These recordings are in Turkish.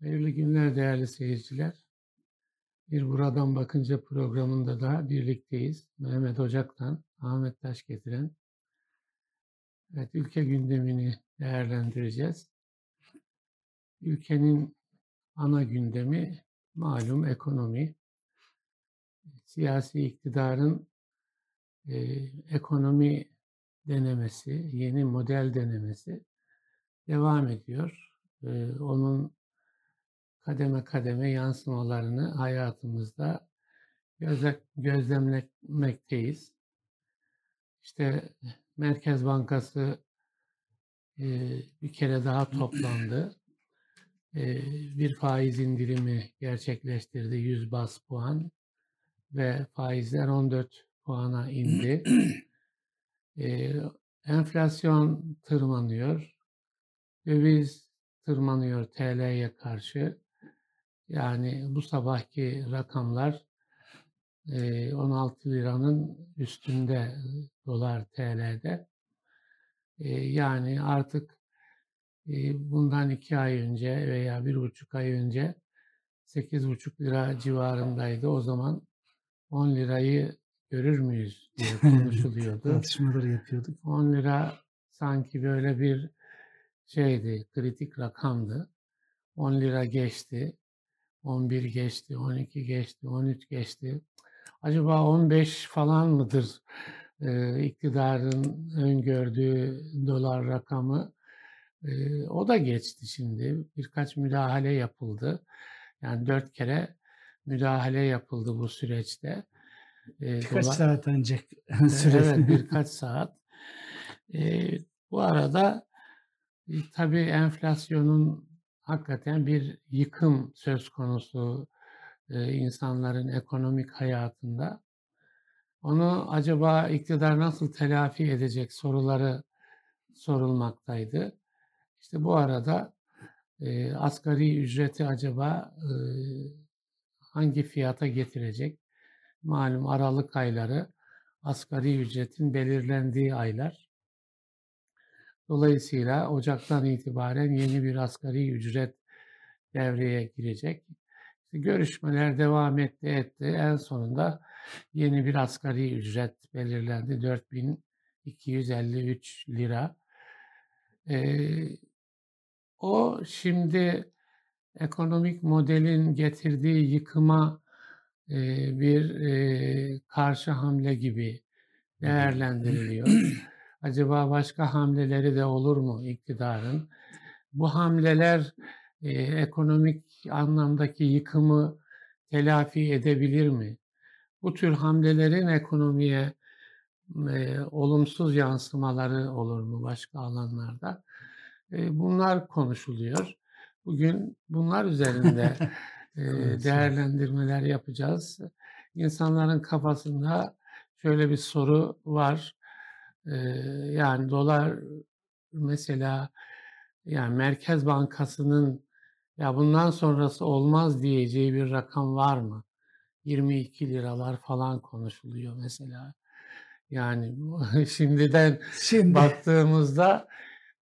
Hayırlı günler değerli seyirciler. Bir Buradan Bakınca programında da birlikteyiz. Mehmet Ocak'tan Ahmet Taş getiren evet, ülke gündemini değerlendireceğiz. Ülkenin ana gündemi malum ekonomi. Siyasi iktidarın e, ekonomi denemesi, yeni model denemesi devam ediyor. E, onun kademe kademe yansımalarını hayatımızda gözle, gözlemlemekteyiz. İşte Merkez Bankası e, bir kere daha toplandı. E, bir faiz indirimi gerçekleştirdi 100 bas puan ve faizler 14 puana indi. E, enflasyon tırmanıyor. Döviz tırmanıyor TL'ye karşı. Yani bu sabahki rakamlar 16 liranın üstünde dolar TL'de. Yani artık bundan iki ay önce veya bir buçuk ay önce 8,5 lira civarındaydı. O zaman 10 lirayı görür müyüz diye konuşuluyordu. Tartışmaları yapıyorduk. 10 lira sanki böyle bir şeydi, kritik rakamdı. 10 lira geçti. 11 geçti, 12 geçti, 13 geçti. Acaba 15 falan mıdır e, iktidarın öngördüğü dolar rakamı? E, o da geçti şimdi. Birkaç müdahale yapıldı. Yani dört kere müdahale yapıldı bu süreçte. E, birkaç dolar, saat ancak süre. Evet birkaç saat. E, bu arada e, tabii enflasyonun hakikaten bir yıkım söz konusu e, insanların ekonomik hayatında. Onu acaba iktidar nasıl telafi edecek soruları sorulmaktaydı. İşte bu arada e, asgari ücreti acaba e, hangi fiyata getirecek? Malum Aralık ayları asgari ücretin belirlendiği aylar. Dolayısıyla Ocak'tan itibaren yeni bir asgari ücret devreye girecek. İşte görüşmeler devam etti etti. En sonunda yeni bir asgari ücret belirlendi. 4253 lira. Ee, o şimdi ekonomik modelin getirdiği yıkıma e, bir e, karşı hamle gibi değerlendiriliyor. Acaba başka hamleleri de olur mu iktidarın? Bu hamleler e, ekonomik anlamdaki yıkımı telafi edebilir mi? Bu tür hamlelerin ekonomiye e, olumsuz yansımaları olur mu başka alanlarda? E, bunlar konuşuluyor. Bugün bunlar üzerinde e, değerlendirmeler yapacağız. İnsanların kafasında şöyle bir soru var yani dolar mesela yani Merkez Bankası'nın ya bundan sonrası olmaz diyeceği bir rakam var mı? 22 liralar falan konuşuluyor mesela. Yani şimdiden Şimdi. baktığımızda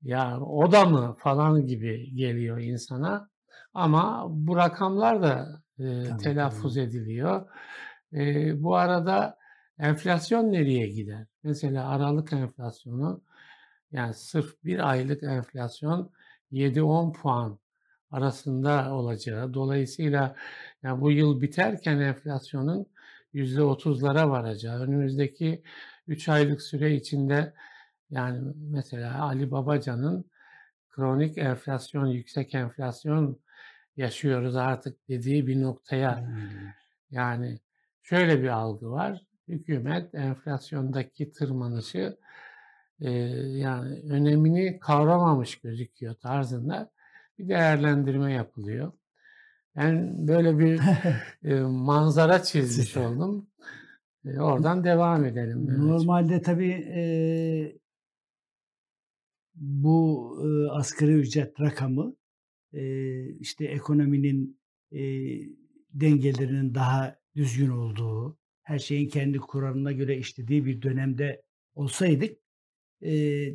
ya o da mı falan gibi geliyor insana. Ama bu rakamlar da e, tamam, telaffuz tamam. ediliyor. E, bu arada Enflasyon nereye gider? Mesela Aralık enflasyonu yani sırf bir aylık enflasyon 7-10 puan arasında olacağı. Dolayısıyla yani bu yıl biterken enflasyonun %30'lara varacağı. Önümüzdeki 3 aylık süre içinde yani mesela Ali Babacan'ın kronik enflasyon, yüksek enflasyon yaşıyoruz artık dediği bir noktaya yani şöyle bir algı var hükümet enflasyondaki tırmanışı e, yani önemini kavramamış gözüküyor tarzında bir değerlendirme yapılıyor. Ben böyle bir e, manzara çizmiş oldum. E, oradan devam edelim. Normalde tabii e, bu e, asgari ücret rakamı e, işte ekonominin e, dengelerinin daha düzgün olduğu, her şeyin kendi kuralına göre işlediği bir dönemde olsaydık e,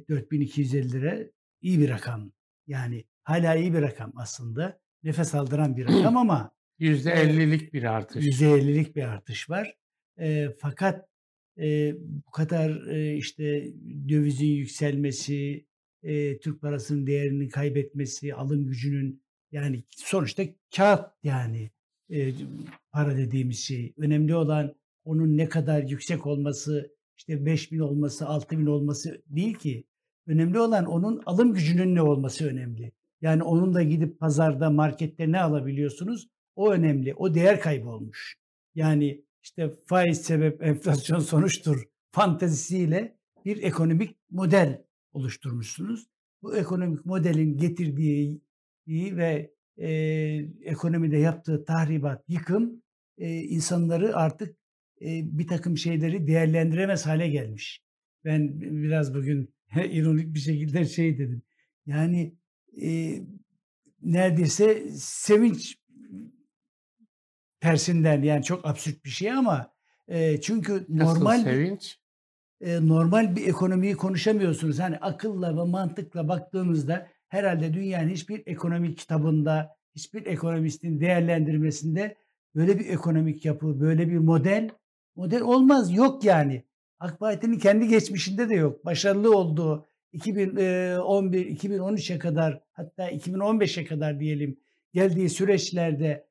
4250 lira iyi bir rakam. Yani hala iyi bir rakam aslında. nefes aldıran bir rakam ama %50'lik bir artış. %50'lik bir artış var. E, fakat e, bu kadar e, işte dövizin yükselmesi, e, Türk parasının değerini kaybetmesi, alım gücünün yani sonuçta kağıt yani e, para dediğimiz şey. Önemli olan onun ne kadar yüksek olması, işte 5 bin olması, 6 bin olması değil ki. Önemli olan onun alım gücünün ne olması önemli. Yani onun da gidip pazarda, markette ne alabiliyorsunuz? O önemli. O değer kaybı olmuş. Yani işte faiz sebep enflasyon sonuçtur fantezisiyle bir ekonomik model oluşturmuşsunuz. Bu ekonomik modelin getirdiği ve e, ekonomide yaptığı tahribat, yıkım e, insanları artık bir takım şeyleri değerlendiremez hale gelmiş. Ben biraz bugün ironik bir şekilde şey dedim. Yani e, neredeyse sevinç tersinden yani çok absürt bir şey ama e, çünkü Nasıl normal sevinç? e, normal bir ekonomiyi konuşamıyorsunuz. Hani akılla ve mantıkla baktığımızda herhalde dünyanın hiçbir ekonomik kitabında, hiçbir ekonomistin değerlendirmesinde böyle bir ekonomik yapı, böyle bir model model olmaz. Yok yani. AK Parti'nin kendi geçmişinde de yok. Başarılı olduğu 2011, 2013'e kadar hatta 2015'e kadar diyelim geldiği süreçlerde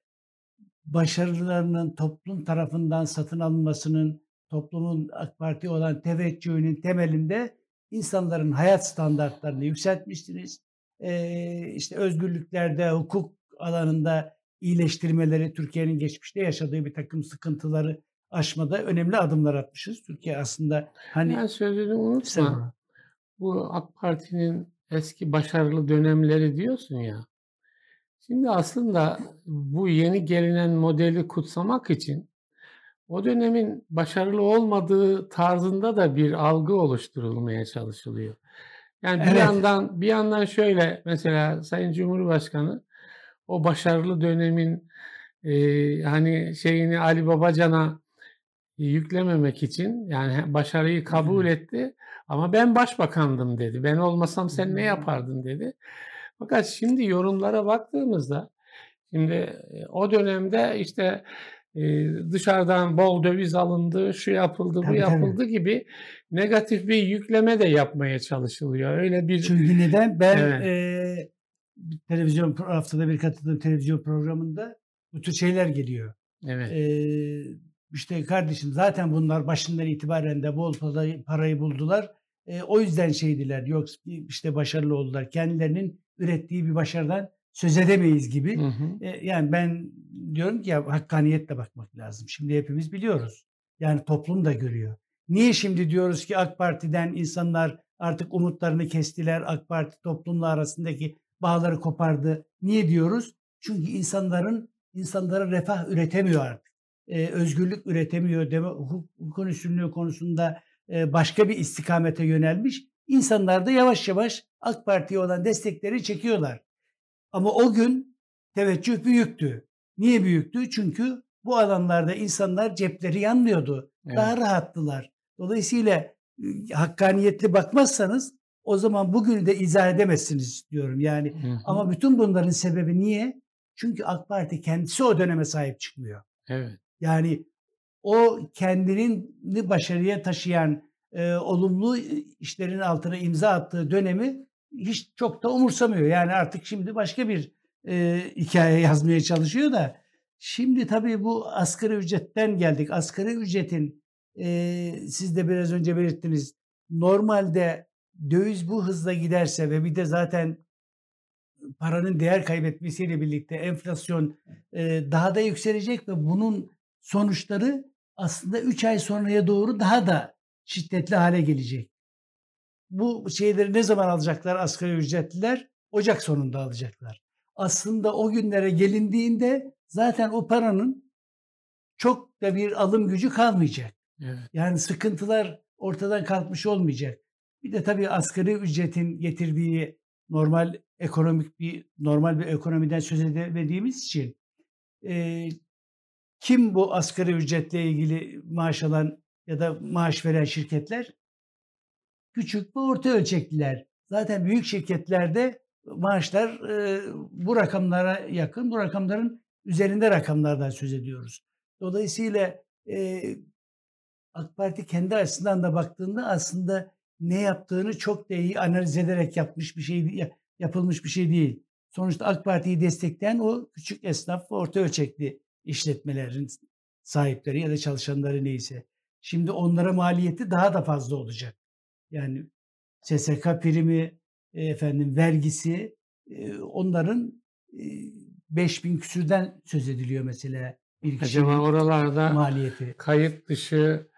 başarılarının toplum tarafından satın alınmasının, toplumun AK Parti olan teveccühünün temelinde insanların hayat standartlarını yükseltmiştiniz. Ee, işte özgürlüklerde, hukuk alanında iyileştirmeleri, Türkiye'nin geçmişte yaşadığı bir takım sıkıntıları aşmada önemli adımlar atmışız. Türkiye aslında hani... Yani sözünü unutma. Bu AK Parti'nin eski başarılı dönemleri diyorsun ya. Şimdi aslında bu yeni gelinen modeli kutsamak için o dönemin başarılı olmadığı tarzında da bir algı oluşturulmaya çalışılıyor. Yani bir Evet. yandan bir yandan şöyle mesela Sayın Cumhurbaşkanı o başarılı dönemin e, hani şeyini Ali Babacan'a yüklememek için yani başarıyı kabul etti ama ben başbakandım dedi. Ben olmasam sen ne yapardın dedi. Fakat şimdi yorumlara baktığımızda şimdi e, o dönemde işte e, dışarıdan bol döviz alındı, şu yapıldı, bu Tabii, tabii. yapıldı gibi negatif bir yükleme de yapmaya çalışılıyor. Öyle bir Çünkü neden? Ben Evet. bir televizyon haftada bir katıldığım televizyon programında bu tür şeyler geliyor. evet. Eee işte kardeşim zaten bunlar başından itibaren de bol parayı, buldular. Eee, o yüzden şeydiler. Yok işte başarılı oldular. Kendilerinin ürettiği bir başarıdan söz edemeyiz gibi. Hı hı. E, yani ben diyorum ki ya hakkaniyetle bakmak lazım. Şimdi hepimiz biliyoruz. Yani toplum da görüyor. Niye şimdi diyoruz ki AK Parti'den insanlar artık umutlarını kestiler. AK Parti toplumla arasındaki bağları kopardı. Niye diyoruz? Çünkü insanların insanlara refah üretemiyor artık. E, özgürlük üretemiyor. Demo, hukuk, hukukun üstünlüğü konusunda e, başka bir istikamete yönelmiş. İnsanlar da yavaş yavaş AK Parti'ye olan destekleri çekiyorlar. Ama o gün teveccüh büyüktü. Niye büyüktü? Çünkü bu alanlarda insanlar cepleri yanmıyordu. Daha Evet. rahattılar. Dolayısıyla hakkaniyetli bakmazsanız o zaman bugünü de izah edemezsiniz diyorum. Yani Hı hı. ama bütün bunların sebebi niye? Çünkü AK Parti kendisi o döneme sahip çıkmıyor. Evet. Yani o kendini başarıya taşıyan e, olumlu işlerin altına imza attığı dönemi hiç çok da umursamıyor. Yani artık şimdi başka bir e, hikaye yazmaya çalışıyor da şimdi tabii bu asgari ücretten geldik. Asgari ücretin e, siz de biraz önce belirttiniz. Normalde döviz bu hızla giderse ve bir de zaten paranın değer kaybetmesiyle birlikte enflasyon e, daha da yükselecek ve bunun sonuçları aslında 3 ay sonraya doğru daha da şiddetli hale gelecek. Bu şeyleri ne zaman alacaklar asgari ücretliler? Ocak sonunda alacaklar. Aslında o günlere gelindiğinde zaten o paranın çok da bir alım gücü kalmayacak. Evet. Yani sıkıntılar ortadan kalkmış olmayacak. Bir de tabii asgari ücretin getirdiği normal ekonomik bir normal bir ekonomiden söz edemediğimiz için e, kim bu asgari ücretle ilgili maaş alan ya da maaş veren şirketler? Küçük ve orta ölçekliler. Zaten büyük şirketlerde maaşlar e, bu rakamlara yakın, bu rakamların üzerinde rakamlardan söz ediyoruz. Dolayısıyla e, AK Parti kendi açısından da baktığında aslında ne yaptığını çok da iyi analiz ederek yapmış bir şey yapılmış bir şey değil. Sonuçta AK Parti'yi destekleyen o küçük esnaf ve orta ölçekli işletmelerin sahipleri ya da çalışanları neyse. Şimdi onlara maliyeti daha da fazla olacak. Yani SSK primi, e, efendim vergisi e, onların e, 5000 küsürden söz ediliyor mesela bir Acaba oralarda maliyeti. kayıt dışı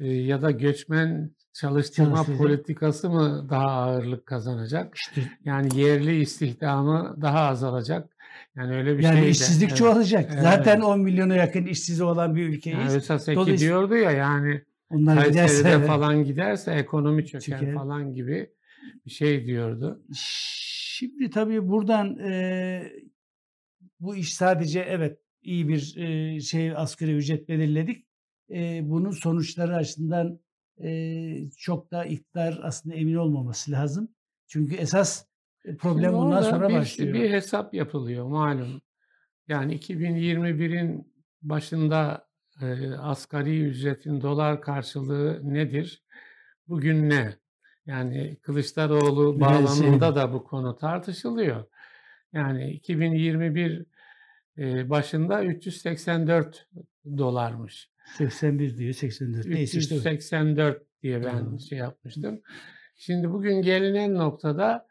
e, ya da göçmen çalıştırma Çalıştıracak. politikası mı daha ağırlık kazanacak? İşte. Yani yerli istihdamı daha azalacak. Yani öyle bir yani şey. Yani işsizlik evet. çoğalacak. Evet. Zaten 10 milyona yakın işsiz olan bir ülkeyiz. Yani esas diyordu ya yani onlar Kayseri'de giderse, falan giderse ekonomi çöker Çeker. falan gibi bir şey diyordu. Şimdi tabii buradan e, bu iş sadece evet iyi bir e, şey asgari ücret belirledik. E, bunun sonuçları açısından e, çok da iktidar aslında emin olmaması lazım. Çünkü esas problem Şimdi bundan sonra bir, başlıyor. Bir hesap yapılıyor malum. Yani 2021'in başında e, asgari ücretin dolar karşılığı nedir? Bugün ne? Yani Kılıçdaroğlu bağlamında da bu konu tartışılıyor. Yani 2021 e, başında 384 dolarmış. 81 diyor, 84. Neyse 384 işte. diye ben hmm. şey yapmıştım. Şimdi bugün gelinen noktada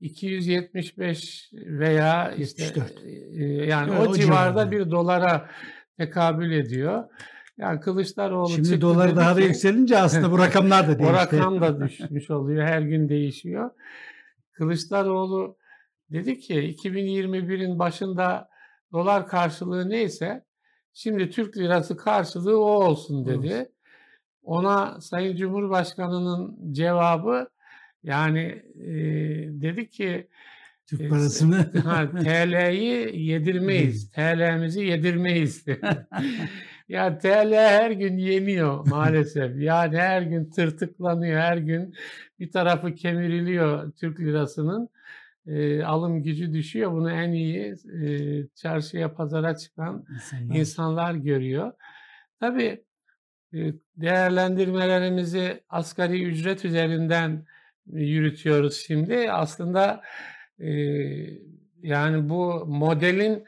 275 veya işte 74. E, yani evet, o, o civarda civarda. bir dolara tekabül ediyor. Yani Kılıçdaroğlu Şimdi dolar daha da yükselince aslında bu rakamlar da değişti. o rakam da düşmüş oluyor. Her gün değişiyor. Kılıçdaroğlu dedi ki 2021'in başında dolar karşılığı neyse şimdi Türk lirası karşılığı o olsun dedi. Ona Sayın Cumhurbaşkanı'nın cevabı yani e, dedi ki Türk parasını TL'yi yedirmeyiz. TL'mizi yedirmeyiz. ya TL her gün yeniyor maalesef. Yani her gün tırtıklanıyor. Her gün bir tarafı kemiriliyor Türk lirasının. E, alım gücü düşüyor. Bunu en iyi e, çarşıya, pazara çıkan insanlar, insanlar görüyor. Tabii değerlendirmelerimizi asgari ücret üzerinden yürütüyoruz şimdi. Aslında yani bu modelin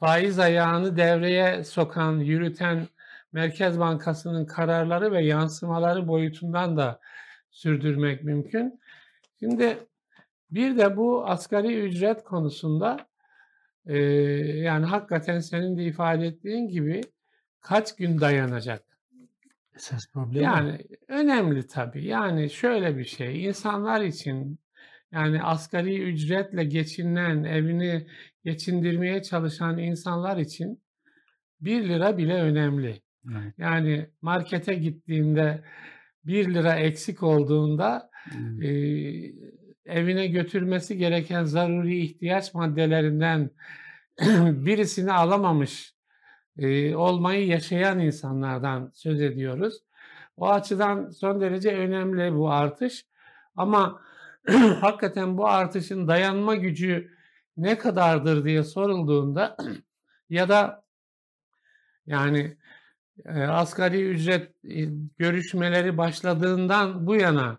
faiz ayağını devreye sokan, yürüten Merkez Bankası'nın kararları ve yansımaları boyutundan da sürdürmek mümkün. Şimdi bir de bu asgari ücret konusunda yani hakikaten senin de ifade ettiğin gibi kaç gün dayanacak? Esas problem Yani önemli tabii. Yani şöyle bir şey, insanlar için yani asgari ücretle geçinen, evini geçindirmeye çalışan insanlar için 1 lira bile önemli. Evet. Yani markete gittiğinde 1 lira eksik olduğunda evet. e, evine götürmesi gereken zaruri ihtiyaç maddelerinden birisini alamamış e, olmayı yaşayan insanlardan söz ediyoruz. O açıdan son derece önemli bu artış. Ama hakikaten bu artışın dayanma gücü ne kadardır diye sorulduğunda ya da yani e, asgari ücret e, görüşmeleri başladığından bu yana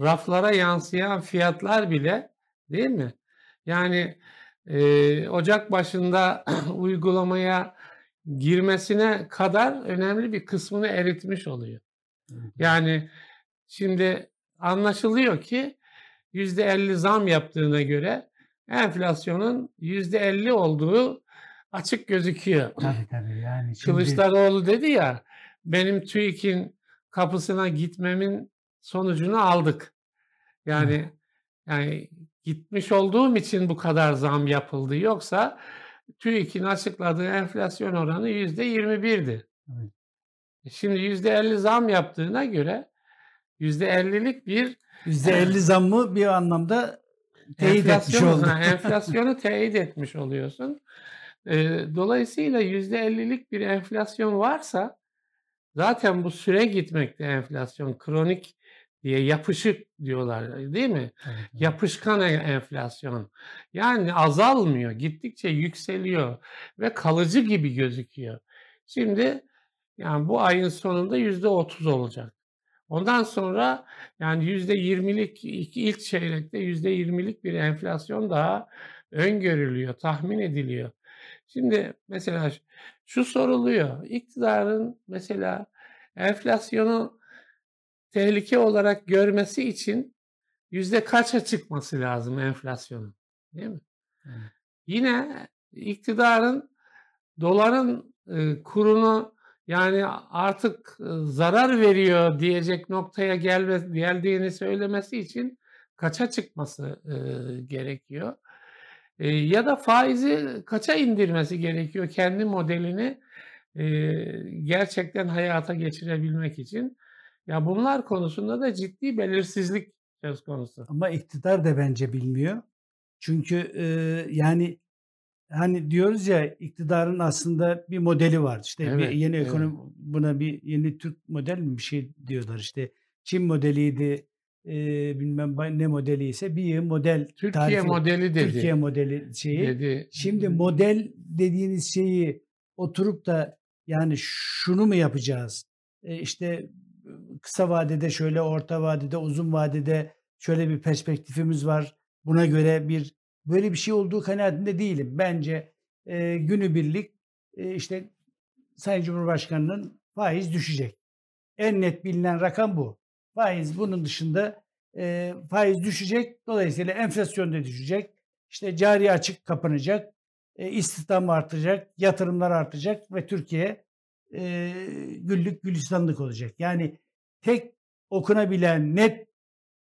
raflara yansıyan fiyatlar bile değil mi? Yani e, Ocak başında uygulamaya girmesine kadar önemli bir kısmını eritmiş oluyor. Yani şimdi anlaşılıyor ki %50 zam yaptığına göre enflasyonun %50 olduğu açık gözüküyor. Tabii tabii yani. Şimdi... Kılıçdaroğlu dedi ya benim TÜİK'in kapısına gitmemin sonucunu aldık. Yani Hı. yani gitmiş olduğum için bu kadar zam yapıldı. Yoksa TÜİK'in açıkladığı enflasyon oranı %21'di. Evet. E şimdi %50 zam yaptığına göre %50'lik bir %50 zammı bir anlamda teyit etmiş oldu. enflasyonu teyit etmiş oluyorsun. Dolayısıyla %50'lik bir enflasyon varsa zaten bu süre gitmekte enflasyon kronik diye yapışık diyorlar değil mi? Evet. Yapışkan e- enflasyon. Yani azalmıyor, gittikçe yükseliyor ve kalıcı gibi gözüküyor. Şimdi yani bu ayın sonunda yüzde otuz olacak. Ondan sonra yani yüzde yirmilik ilk çeyrekte yüzde yirmilik bir enflasyon daha öngörülüyor, tahmin ediliyor. Şimdi mesela şu soruluyor. İktidarın mesela enflasyonu tehlike olarak görmesi için yüzde kaça çıkması lazım enflasyonun? Değil mi? Yine iktidarın doların e, kurunu yani artık e, zarar veriyor diyecek noktaya gelme, geldiğini söylemesi için kaça çıkması e, gerekiyor? E, ya da faizi kaça indirmesi gerekiyor kendi modelini e, gerçekten hayata geçirebilmek için? Ya bunlar konusunda da ciddi belirsizlik söz konusu. Ama iktidar da bence bilmiyor. Çünkü e, yani hani diyoruz ya iktidarın aslında bir modeli var. İşte bir Evet, yeni evet. ekonomi buna bir yeni Türk model mi bir şey diyorlar. İşte Çin modeliydi. e, bilmem ne modeli ise bir model Türkiye tarifi- modeli dedi. Türkiye modeli şeyi. dedi. Şimdi model dediğiniz şeyi oturup da yani şunu mu yapacağız? E, işte kısa vadede şöyle, orta vadede, uzun vadede şöyle bir perspektifimiz var. Buna göre bir böyle bir şey olduğu kanaatinde değilim. Bence e, günübirlik e, işte Sayın Cumhurbaşkanı'nın faiz düşecek. En net bilinen rakam bu. Faiz bunun dışında e, faiz düşecek. Dolayısıyla enflasyon da düşecek. İşte cari açık kapanacak. E, istihdam artacak. Yatırımlar artacak ve Türkiye e, güllük gülistanlık olacak. Yani tek okunabilen net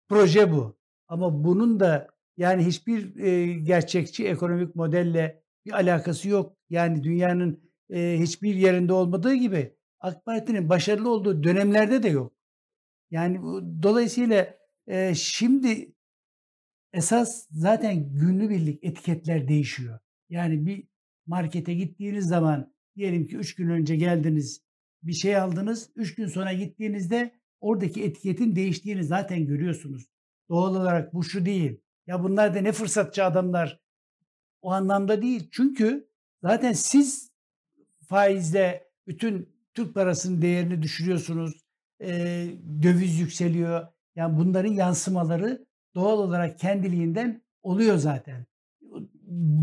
proje bu. Ama bunun da yani hiçbir e, gerçekçi ekonomik modelle bir alakası yok. Yani dünyanın e, hiçbir yerinde olmadığı gibi AK Parti'nin başarılı olduğu dönemlerde de yok. Yani dolayısıyla e, şimdi esas zaten günübirlik etiketler değişiyor. Yani bir markete gittiğiniz zaman diyelim ki 3 gün önce geldiniz bir şey aldınız. 3 gün sonra gittiğinizde oradaki etiketin değiştiğini zaten görüyorsunuz. Doğal olarak bu şu değil. Ya bunlar da ne fırsatçı adamlar. O anlamda değil. Çünkü zaten siz faizle bütün Türk parasının değerini düşürüyorsunuz. Ee, döviz yükseliyor. Yani bunların yansımaları doğal olarak kendiliğinden oluyor zaten.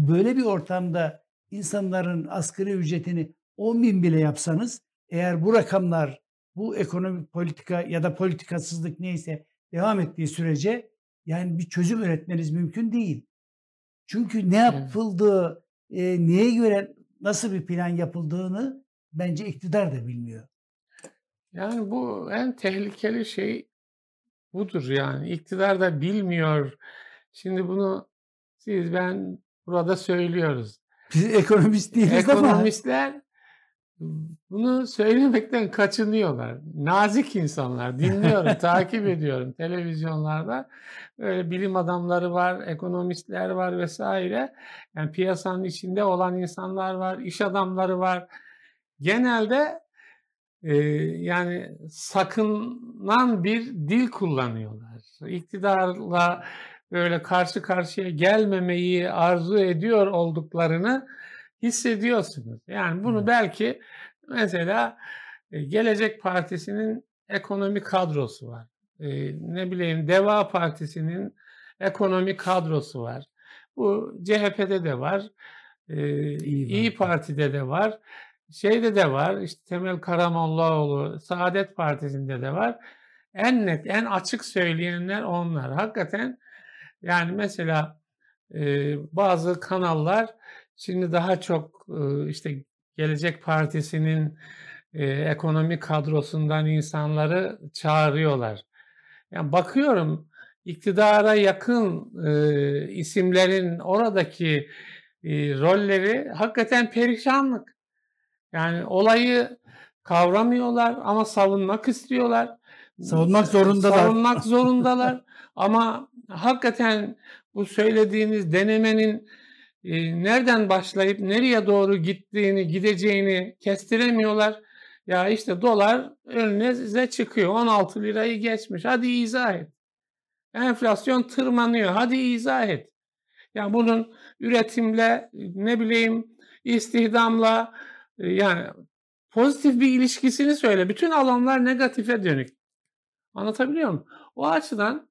Böyle bir ortamda insanların asgari ücretini 10 bin bile yapsanız eğer bu rakamlar bu ekonomik politika ya da politikasızlık neyse devam ettiği sürece yani bir çözüm üretmeniz mümkün değil. Çünkü ne Evet. yapıldığı, e, neye göre nasıl bir plan yapıldığını bence iktidar da bilmiyor. Yani bu en tehlikeli şey budur yani. İktidar da bilmiyor. Şimdi bunu siz ben burada söylüyoruz. Biz ekonomist değiliz ama Ekonomistler bunu söylemekten kaçınıyorlar. Nazik insanlar. Dinliyorum, takip ediyorum televizyonlarda. Böyle bilim adamları var, ekonomistler var vesaire. Yani piyasanın içinde olan insanlar var, iş adamları var. Genelde e, yani sakınan bir dil kullanıyorlar. İktidarla böyle karşı karşıya gelmemeyi arzu ediyor olduklarını hissediyorsunuz. Yani bunu Evet. belki mesela e, Gelecek Partisi'nin ekonomi kadrosu var. E, ne bileyim Deva Partisi'nin ekonomi kadrosu var. Bu CHP'de de var. E, İyi İyi Parti. Parti'de de var. Şeyde de var. işte Temel Karamollaoğlu Saadet Partisi'nde de var. En net, en açık söyleyenler onlar. Hakikaten yani mesela e, bazı kanallar şimdi daha çok e, işte Gelecek Partisi'nin e, ekonomi kadrosundan insanları çağırıyorlar. Yani bakıyorum iktidara yakın e, isimlerin oradaki e, rolleri hakikaten perişanlık. Yani olayı kavramıyorlar ama savunmak istiyorlar. Savunmak zorundalar. Savunmak zorundalar. ama hakikaten bu söylediğiniz denemenin e, nereden başlayıp nereye doğru gittiğini, gideceğini kestiremiyorlar. Ya işte dolar önünüze çıkıyor. 16 lirayı geçmiş. Hadi izah et. Enflasyon tırmanıyor. Hadi izah et. Yani bunun üretimle ne bileyim istihdamla yani pozitif bir ilişkisini söyle. Bütün alanlar negatife dönük. Anlatabiliyor muyum? O açıdan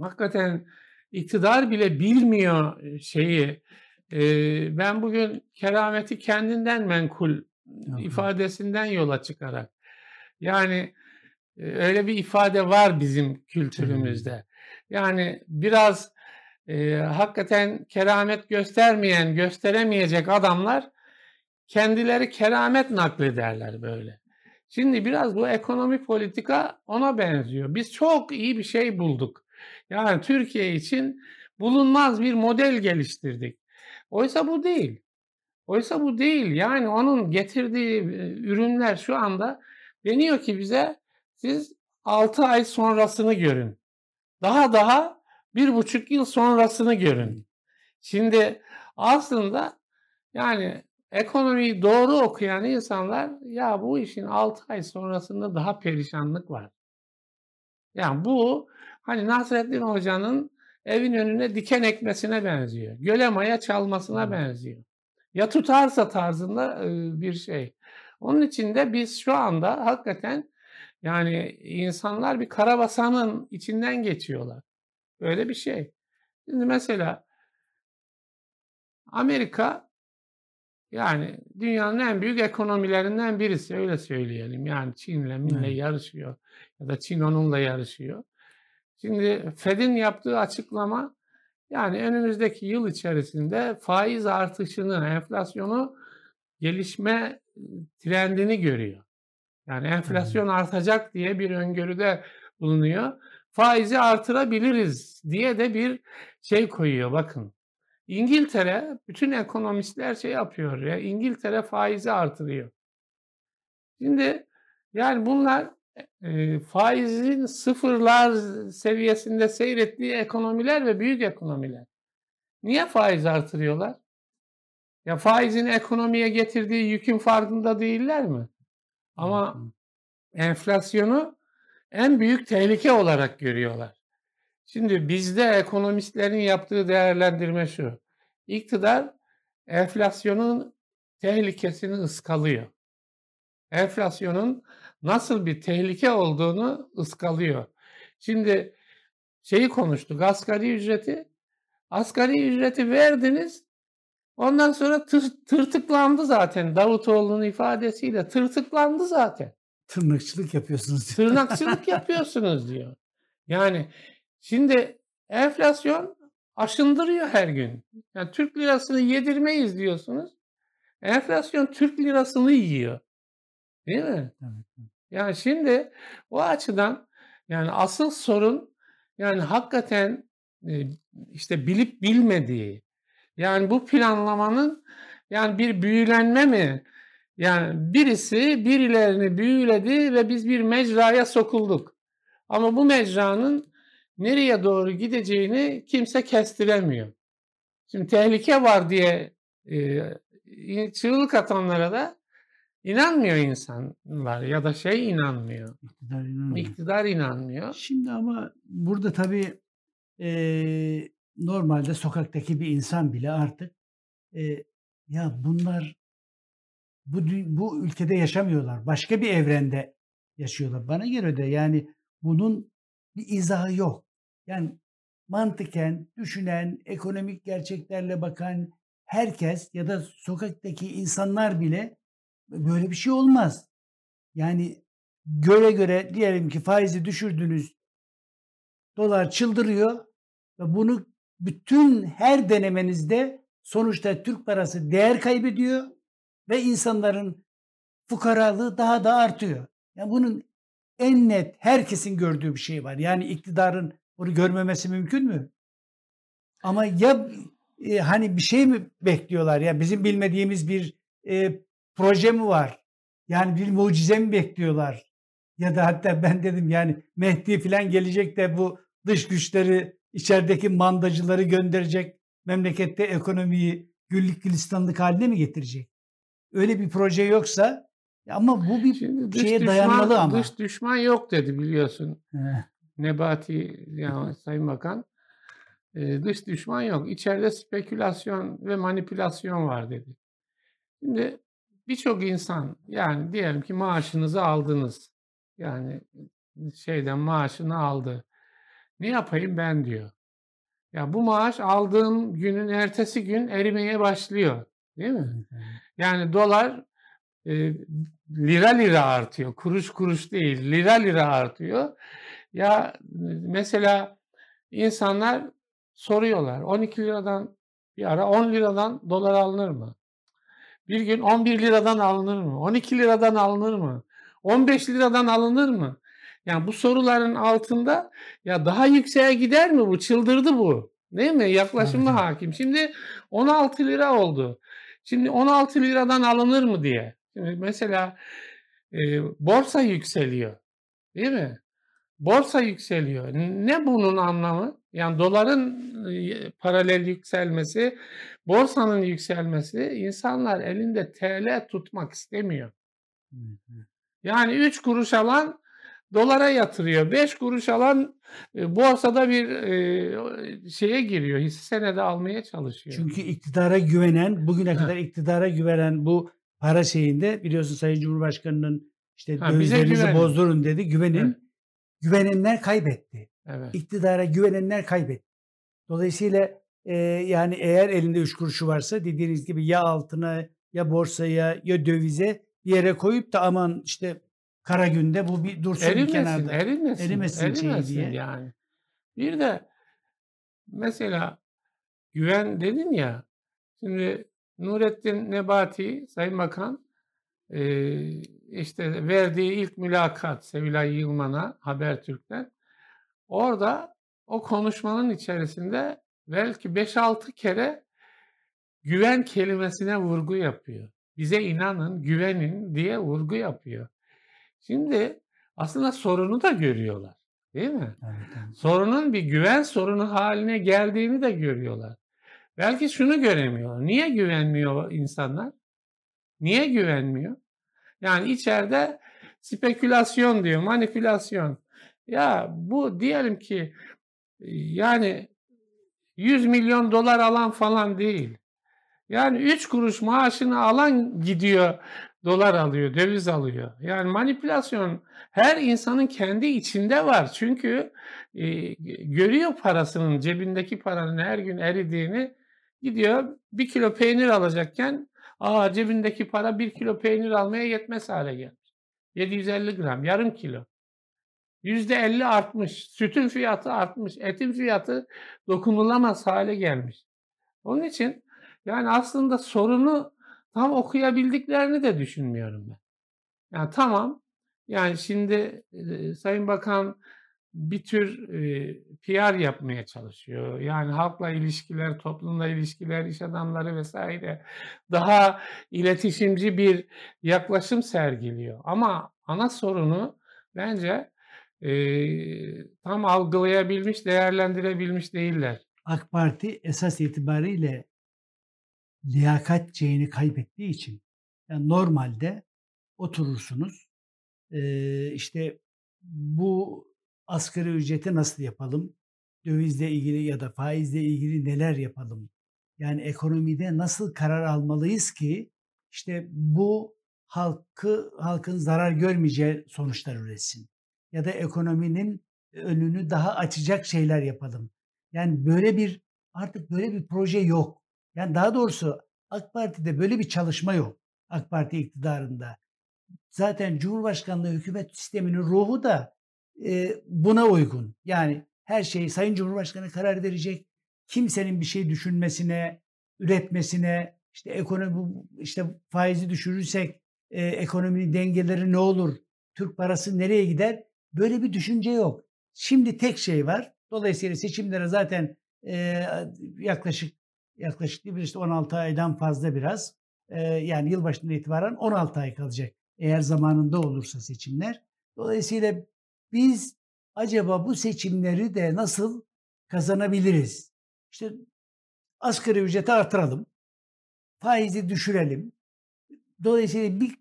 hakikaten iktidar bile bilmiyor şeyi. Ee, ben bugün kerameti kendinden menkul ifadesinden yola çıkarak yani öyle bir ifade var bizim kültürümüzde. Yani biraz e, hakikaten keramet göstermeyen, gösteremeyecek adamlar kendileri keramet naklederler böyle. Şimdi biraz bu ekonomi politika ona benziyor. Biz çok iyi bir şey bulduk. Yani Türkiye için bulunmaz bir model geliştirdik. Oysa bu değil. Oysa bu değil. Yani onun getirdiği ürünler şu anda deniyor ki bize siz 6 ay sonrasını görün. Daha daha bir buçuk yıl sonrasını görün. Şimdi aslında yani ekonomiyi doğru okuyan insanlar ya bu işin 6 ay sonrasında daha perişanlık var. Yani bu hani Nasrettin Hoca'nın evin önüne diken ekmesine benziyor. Göle maya çalmasına benziyor. Ya tutarsa tarzında bir şey. Onun için de biz şu anda hakikaten yani insanlar bir karabasanın içinden geçiyorlar. Öyle bir şey. Şimdi mesela Amerika yani dünyanın en büyük ekonomilerinden birisi öyle söyleyelim. Yani Çin'le Min'le evet. yarışıyor ya da Çin onunla yarışıyor. Şimdi Fed'in yaptığı açıklama yani önümüzdeki yıl içerisinde faiz artışını, enflasyonu gelişme trendini görüyor. Yani enflasyon artacak diye bir öngörüde bulunuyor. Faizi artırabiliriz diye de bir şey koyuyor bakın. İngiltere bütün ekonomistler şey yapıyor ya İngiltere faizi artırıyor. Şimdi yani bunlar e, faizin sıfırlar seviyesinde seyrettiği ekonomiler ve büyük ekonomiler. Niye faiz artırıyorlar? Ya faizin ekonomiye getirdiği yükün farkında değiller mi? Ama enflasyonu en büyük tehlike olarak görüyorlar. Şimdi bizde ekonomistlerin yaptığı değerlendirme şu. İktidar enflasyonun tehlikesini ıskalıyor. Enflasyonun nasıl bir tehlike olduğunu ıskalıyor. Şimdi şeyi konuştuk asgari ücreti. Asgari ücreti verdiniz. Ondan sonra tır, tırtıklandı zaten Davutoğlu'nun ifadesiyle tırtıklandı zaten. Tırnakçılık yapıyorsunuz diyor. Tırnakçılık yapıyorsunuz diyor. Yani şimdi enflasyon aşındırıyor her gün. Yani Türk lirasını yedirmeyiz diyorsunuz. Enflasyon Türk lirasını yiyor. Değil mi? Evet. Yani şimdi o açıdan yani asıl sorun yani hakikaten işte bilip bilmediği yani bu planlamanın yani bir büyülenme mi? Yani birisi birilerini büyüledi ve biz bir mecraya sokulduk. Ama bu mecranın nereye doğru gideceğini kimse kestiremiyor. Şimdi tehlike var diye e, çığlık atanlara da inanmıyor insanlar ya da şey inanmıyor. İktidar inanmıyor. İktidar inanmıyor. Şimdi ama burada tabii e, normalde sokaktaki bir insan bile artık e, ya bunlar bu bu ülkede yaşamıyorlar. Başka bir evrende yaşıyorlar. Bana göre de yani bunun bir izahı yok. Yani mantıken düşünen, ekonomik gerçeklerle bakan herkes ya da sokaktaki insanlar bile böyle bir şey olmaz. Yani göre göre diyelim ki faizi düşürdünüz. Dolar çıldırıyor ve bunu bütün her denemenizde sonuçta Türk parası değer kaybediyor ve insanların fukaralığı daha da artıyor. Yani bunun en net herkesin gördüğü bir şey var. Yani iktidarın bunu görmemesi mümkün mü? Ama ya e, hani bir şey mi bekliyorlar ya bizim bilmediğimiz bir e, proje mi var? Yani bir mucize mi bekliyorlar? Ya da hatta ben dedim yani Mehdi falan gelecek de bu dış güçleri içerideki mandacıları gönderecek memlekette ekonomiyi güllük gülistanlık haline mi getirecek? Öyle bir proje yoksa Ama bu bir Şimdi şeye düşman, dayanmalı ama. dış düşman yok dedi biliyorsun. Nebati yani Sayın Bakan. Ee, dış düşman yok. İçeride spekülasyon ve manipülasyon var dedi. Şimdi birçok insan yani diyelim ki maaşınızı aldınız. Yani şeyden maaşını aldı. Ne yapayım ben diyor. Ya bu maaş aldığım günün ertesi gün erimeye başlıyor. Değil mi? Yani dolar e, lira lira artıyor. Kuruş kuruş değil. Lira lira artıyor. Ya mesela insanlar soruyorlar. 12 liradan bir ara 10 liradan dolar alınır mı? Bir gün 11 liradan alınır mı? 12 liradan alınır mı? 15 liradan alınır mı? Yani bu soruların altında ya daha yükseğe gider mi bu? Çıldırdı bu. Değil mi? Yaklaşımı Evet. hakim. Şimdi 16 lira oldu. Şimdi 16 liradan alınır mı diye. Şimdi mesela e, borsa yükseliyor. Değil mi? Borsa yükseliyor. Ne bunun anlamı? Yani doların e, paralel yükselmesi, borsanın yükselmesi insanlar elinde TL tutmak istemiyor. Yani 3 kuruş alan dolara yatırıyor. 5 kuruş alan e, borsada bir e, şeye giriyor. Hisse senedi almaya çalışıyor. Çünkü iktidara güvenen, bugüne kadar iktidara güvenen bu para şeyinde biliyorsun Sayın Cumhurbaşkanı'nın işte Ha, dövizlerinizi bozdurun dedi. Güvenin. Evet. Güvenenler kaybetti. Evet. İktidara güvenenler kaybetti. Dolayısıyla e, yani eğer elinde üç kuruşu varsa dediğiniz gibi ya altına ya borsaya ya dövize bir yere koyup da aman işte kara günde bu bir dursun bir Erimesin, kenarda. erimesin, Erimesin erimesin diye. yani. Bir de mesela güven dedin ya, şimdi Nurettin Nebati, Sayın Bakan, eee, işte verdiği ilk mülakat Sevilay Yılmaz'a Habertürk'ten, orada o konuşmanın içerisinde belki 5-6 kere güven kelimesine vurgu yapıyor. Bize inanın, güvenin diye vurgu yapıyor. Şimdi aslında sorunu da görüyorlar. Değil mi? Evet, evet. Sorunun bir güven sorunu haline geldiğini de görüyorlar. Belki şunu göremiyorlar. Niye güvenmiyor insanlar? Niye güvenmiyor? Yani içeride spekülasyon diyor, manipülasyon. Ya bu diyelim ki yani 100 milyon dolar alan falan değil. Yani 3 kuruş maaşını alan gidiyor dolar alıyor, döviz alıyor. Yani manipülasyon her insanın kendi içinde var. Çünkü e, görüyor parasının, cebindeki paranın her gün eridiğini. Gidiyor bir kilo peynir alacakken aa cebindeki para bir kilo peynir almaya yetmez hale gelmiş. 750 gram, yarım kilo. %50 artmış. Sütün fiyatı artmış. Etin fiyatı dokunulamaz hale gelmiş. Onun için yani aslında sorunu tam okuyabildiklerini de düşünmüyorum ben. Yani tamam. Yani şimdi e, Sayın Bakan bir tür e, PR yapmaya çalışıyor. Yani halkla ilişkiler, toplumla ilişkiler, iş adamları vesaire daha iletişimci bir yaklaşım sergiliyor. Ama ana sorunu bence tam algılayabilmiş, değerlendirebilmiş değiller. AK Parti esas itibariyle liyakat şeyini kaybettiği için yani normalde oturursunuz işte bu asgari ücreti nasıl yapalım? Dövizle ilgili ya da faizle ilgili neler yapalım? Yani ekonomide nasıl karar almalıyız ki işte bu halkı halkın zarar görmeyeceği sonuçlar üretsin. Ya da ekonominin önünü daha açacak şeyler yapalım. Yani böyle bir artık böyle bir proje yok. Yani daha doğrusu AK Parti'de böyle bir çalışma yok. AK Parti iktidarında. Zaten Cumhurbaşkanlığı hükümet sisteminin ruhu da buna uygun. Yani her şeyi Sayın Cumhurbaşkanı karar verecek. Kimsenin bir şey düşünmesine, üretmesine, işte ekonomi işte faizi düşürürsek e, ekonominin dengeleri ne olur? Türk parası nereye gider? Böyle bir düşünce yok. Şimdi tek şey var. Dolayısıyla seçimlere zaten e, yaklaşık yaklaşık mi işte 16 aydan fazla biraz. E, yani yılbaşından itibaren 16 ay kalacak. Eğer zamanında olursa seçimler. Dolayısıyla biz acaba bu seçimleri de nasıl kazanabiliriz? İşte asgari ücreti artıralım. Faizi düşürelim. Dolayısıyla bir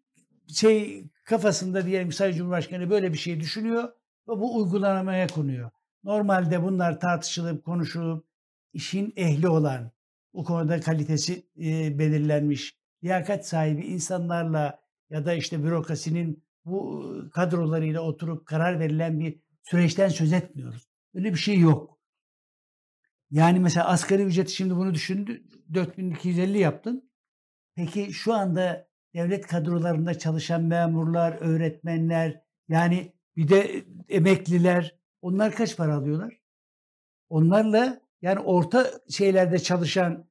şey kafasında diyelim Sayın Cumhurbaşkanı böyle bir şey düşünüyor ve bu uygulamaya konuyor. Normalde bunlar tartışılıp konuşulup işin ehli olan, bu konuda kalitesi e, belirlenmiş, liyakat sahibi insanlarla ya da işte bürokrasinin bu kadrolarıyla oturup karar verilen bir süreçten söz etmiyoruz. Öyle bir şey yok. Yani mesela asgari ücreti şimdi bunu düşündü 4250 yaptın. Peki şu anda devlet kadrolarında çalışan memurlar, öğretmenler yani bir de emekliler onlar kaç para alıyorlar? Onlarla yani orta şeylerde çalışan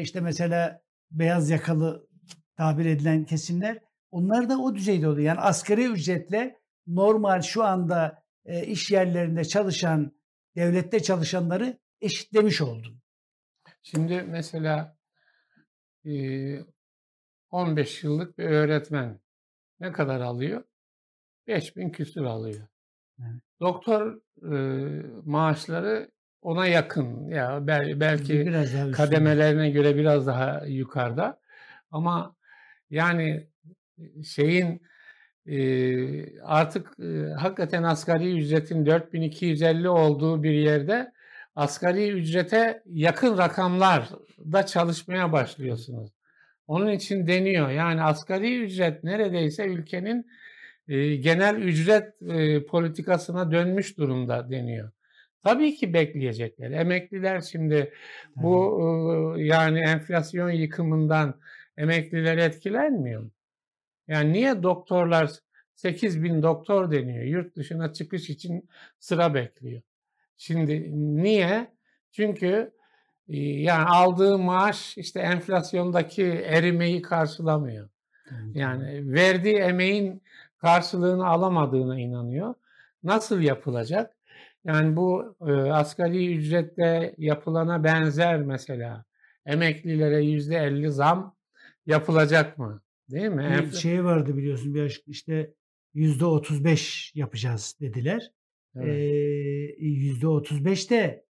işte mesela beyaz yakalı tabir edilen kesimler onlar da o düzeyde oluyor. Yani asgari ücretle normal şu anda e, iş yerlerinde çalışan, devlette çalışanları eşitlemiş oldun. Şimdi mesela e, 15 yıllık bir öğretmen ne kadar alıyor? 5000 küsür alıyor. Evet. Doktor e, maaşları ona yakın ya bel, belki biraz kademelerine göre biraz daha yukarıda ama yani şeyin e, artık e, hakikaten asgari ücretin 4250 olduğu bir yerde asgari ücrete yakın rakamlar da çalışmaya başlıyorsunuz. Onun için deniyor. Yani asgari ücret neredeyse ülkenin e, genel ücret e, politikasına dönmüş durumda deniyor. Tabii ki bekleyecekler. Emekliler şimdi bu e, yani enflasyon yıkımından emekliler etkilenmiyor mu? Yani niye doktorlar 8 bin doktor deniyor. Yurt dışına çıkış için sıra bekliyor. Şimdi niye? Çünkü yani aldığı maaş işte enflasyondaki erimeyi karşılamıyor. Yani verdiği emeğin karşılığını alamadığına inanıyor. Nasıl yapılacak? Yani bu e, asgari ücretle yapılana benzer mesela emeklilere yüzde elli zam yapılacak mı? Değil mi? Bir şey vardı biliyorsun bir işte yüzde otuz beş yapacağız dediler. Yüzde otuz beş de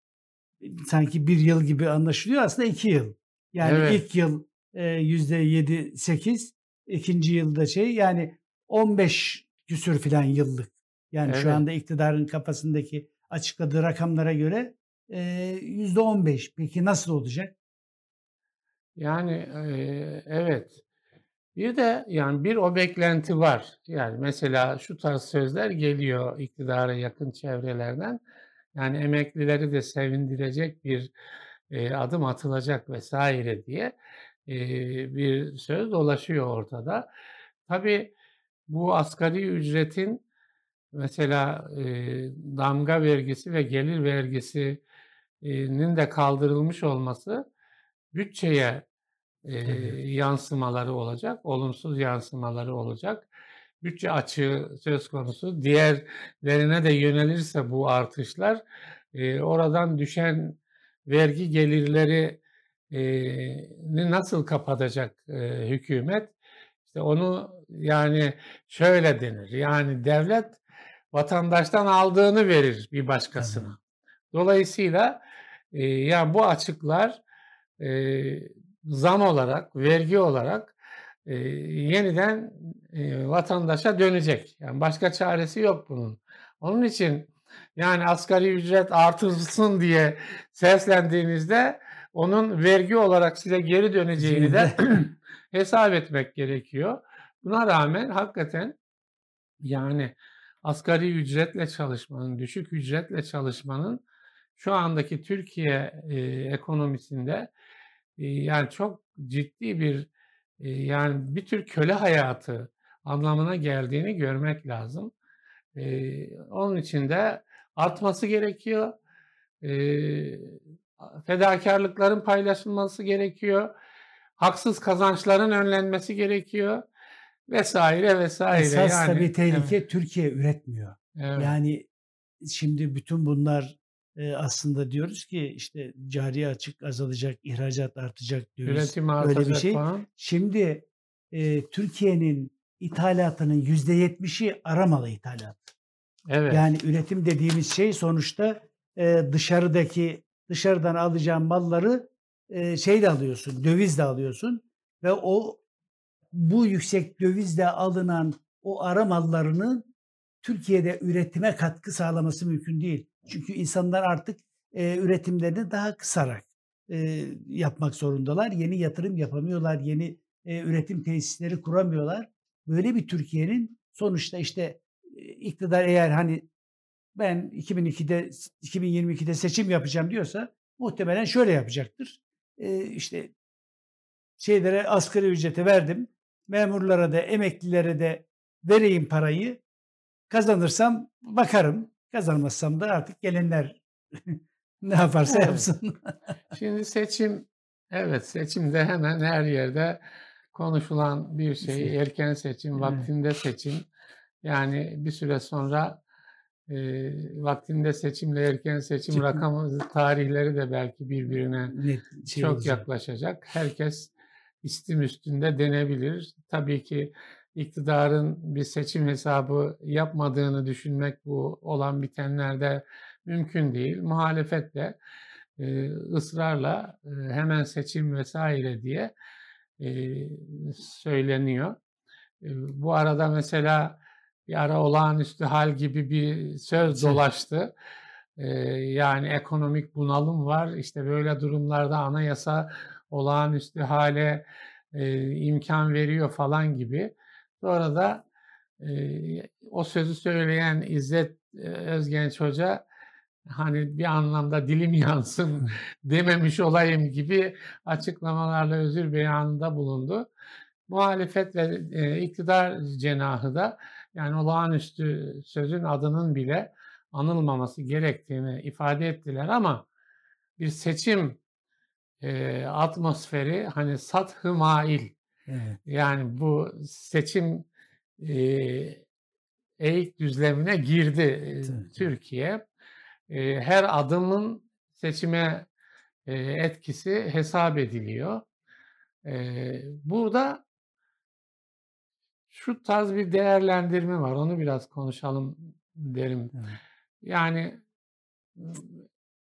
sanki bir yıl gibi anlaşılıyor aslında iki yıl. Yani evet. ilk yıl yüzde yedi sekiz, ikinci yılda şey yani on beş küsür filan yıllık. Yani evet. şu anda iktidarın kafasındaki açıkladığı rakamlara göre yüzde on beş. Peki nasıl olacak? Yani e, evet bir de yani bir o beklenti var. Yani mesela şu tarz sözler geliyor iktidara yakın çevrelerden. Yani emeklileri de sevindirecek bir e, adım atılacak vesaire diye e, bir söz dolaşıyor ortada. Tabii bu asgari ücretin mesela e, damga vergisi ve gelir vergisinin de kaldırılmış olması bütçeye e, yansımaları olacak, olumsuz yansımaları olacak. Bütçe açığı söz konusu. Diğerlerine de yönelirse bu artışlar e, oradan düşen vergi gelirleri e, nasıl kapatacak e, hükümet? İşte onu yani şöyle denir. Yani devlet vatandaştan aldığını verir bir başkasına. Dolayısıyla e, yani bu açıklar e, zam olarak, vergi olarak e, yeniden e, vatandaşa dönecek. Yani başka çaresi yok bunun. Onun için yani asgari ücret artırsın diye seslendiğinizde onun vergi olarak size geri döneceğini de hesap etmek gerekiyor. Buna rağmen hakikaten yani asgari ücretle çalışmanın, düşük ücretle çalışmanın şu andaki Türkiye e, ekonomisinde yani çok ciddi bir yani bir tür köle hayatı anlamına geldiğini görmek lazım. Onun için de artması gerekiyor. Fedakarlıkların paylaşılması gerekiyor. Haksız kazançların önlenmesi gerekiyor. Vesaire vesaire. Esas yani, tabii tehlike evet. Türkiye üretmiyor. Evet. Yani şimdi bütün bunlar aslında diyoruz ki işte cari açık azalacak, ihracat artacak diyoruz. Üretim artacak Böyle bir şey. Falan. Şimdi e, Türkiye'nin ithalatının yüzde yetmişi aramalı ithalat. Evet. Yani üretim dediğimiz şey sonuçta e, dışarıdaki dışarıdan alacağın malları e, şey de alıyorsun, döviz de alıyorsun ve o bu yüksek dövizle alınan o ara mallarının Türkiye'de üretime katkı sağlaması mümkün değil. Çünkü insanlar artık e, üretimlerini daha kısarak e, yapmak zorundalar. Yeni yatırım yapamıyorlar, yeni e, üretim tesisleri kuramıyorlar. Böyle bir Türkiye'nin sonuçta işte e, iktidar eğer hani ben 2002'de 2022'de seçim yapacağım diyorsa muhtemelen şöyle yapacaktır. E, işte şeylere asgari ücreti verdim. Memurlara da emeklilere de vereyim parayı. Kazanırsam bakarım. Kazanmazsam da artık gelenler ne yaparsa Evet. yapsın. Şimdi seçim, evet seçimde hemen her yerde konuşulan bir şey. Erken seçim, Evet. vaktinde seçim. Yani bir süre sonra e, vaktinde seçimle erken seçim rakamı tarihleri de belki birbirine Net şey çok olacak. yaklaşacak. Herkes istim üstünde denebilir. Tabii ki iktidarın bir seçim hesabı yapmadığını düşünmek bu olan bitenlerde mümkün değil. Muhalefet de e, ısrarla e, hemen seçim vesaire diye e, söyleniyor. E, bu arada mesela bir ara olağanüstü hal gibi bir söz dolaştı. E, yani ekonomik bunalım var. İşte böyle durumlarda anayasa olağanüstü hale e, imkan veriyor falan gibi. Sonra da e, o sözü söyleyen İzzet e, Özgenç Hoca hani bir anlamda dilim yansın dememiş olayım gibi açıklamalarla özür beyanında bulundu. Muhalefet ve e, iktidar cenahı da yani olağanüstü sözün adının bile anılmaması gerektiğini ifade ettiler ama bir seçim e, atmosferi hani sat-ı mail Evet. yani bu seçim e, eğik düzlemine girdi e, Tabii. Türkiye. E, her adımın seçime e, etkisi hesap ediliyor. E, burada şu tarz bir değerlendirme var. Onu biraz konuşalım derim. Evet. Yani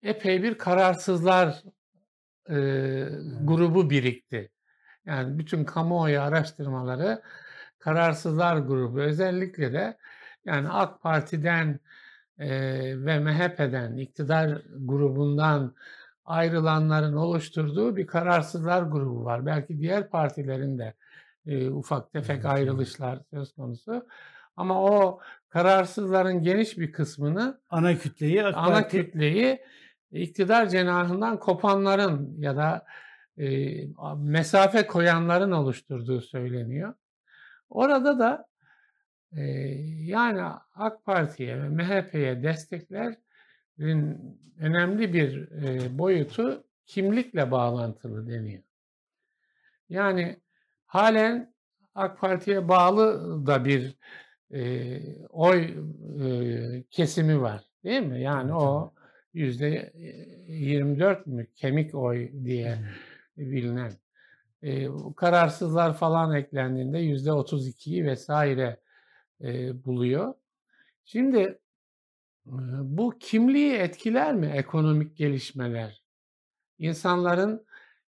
epey bir kararsızlar e, grubu birikti. Yani bütün kamuoyu araştırmaları kararsızlar grubu özellikle de yani AK Parti'den e, ve MHP'den iktidar grubundan ayrılanların oluşturduğu bir kararsızlar grubu var. Belki diğer partilerin de e, ufak tefek Evet, ayrılışlar söz konusu. Ama o kararsızların geniş bir kısmını Ana kütleyi AK ana Parti kütleyi iktidar cenahından kopanların ya da e, mesafe koyanların oluşturduğu söyleniyor. Orada da e, yani AK Parti'ye ve MHP'ye desteklerin önemli bir e, boyutu kimlikle bağlantılı deniyor. Yani halen AK Parti'ye bağlı da bir e, oy e, kesimi var değil mi? Yani o yüzde 24 mü kemik oy diye Evet. Bilinen. E, kararsızlar falan eklendiğinde yüzde 32'yi vesaire e, buluyor. Şimdi bu kimliği etkiler mi ekonomik gelişmeler? İnsanların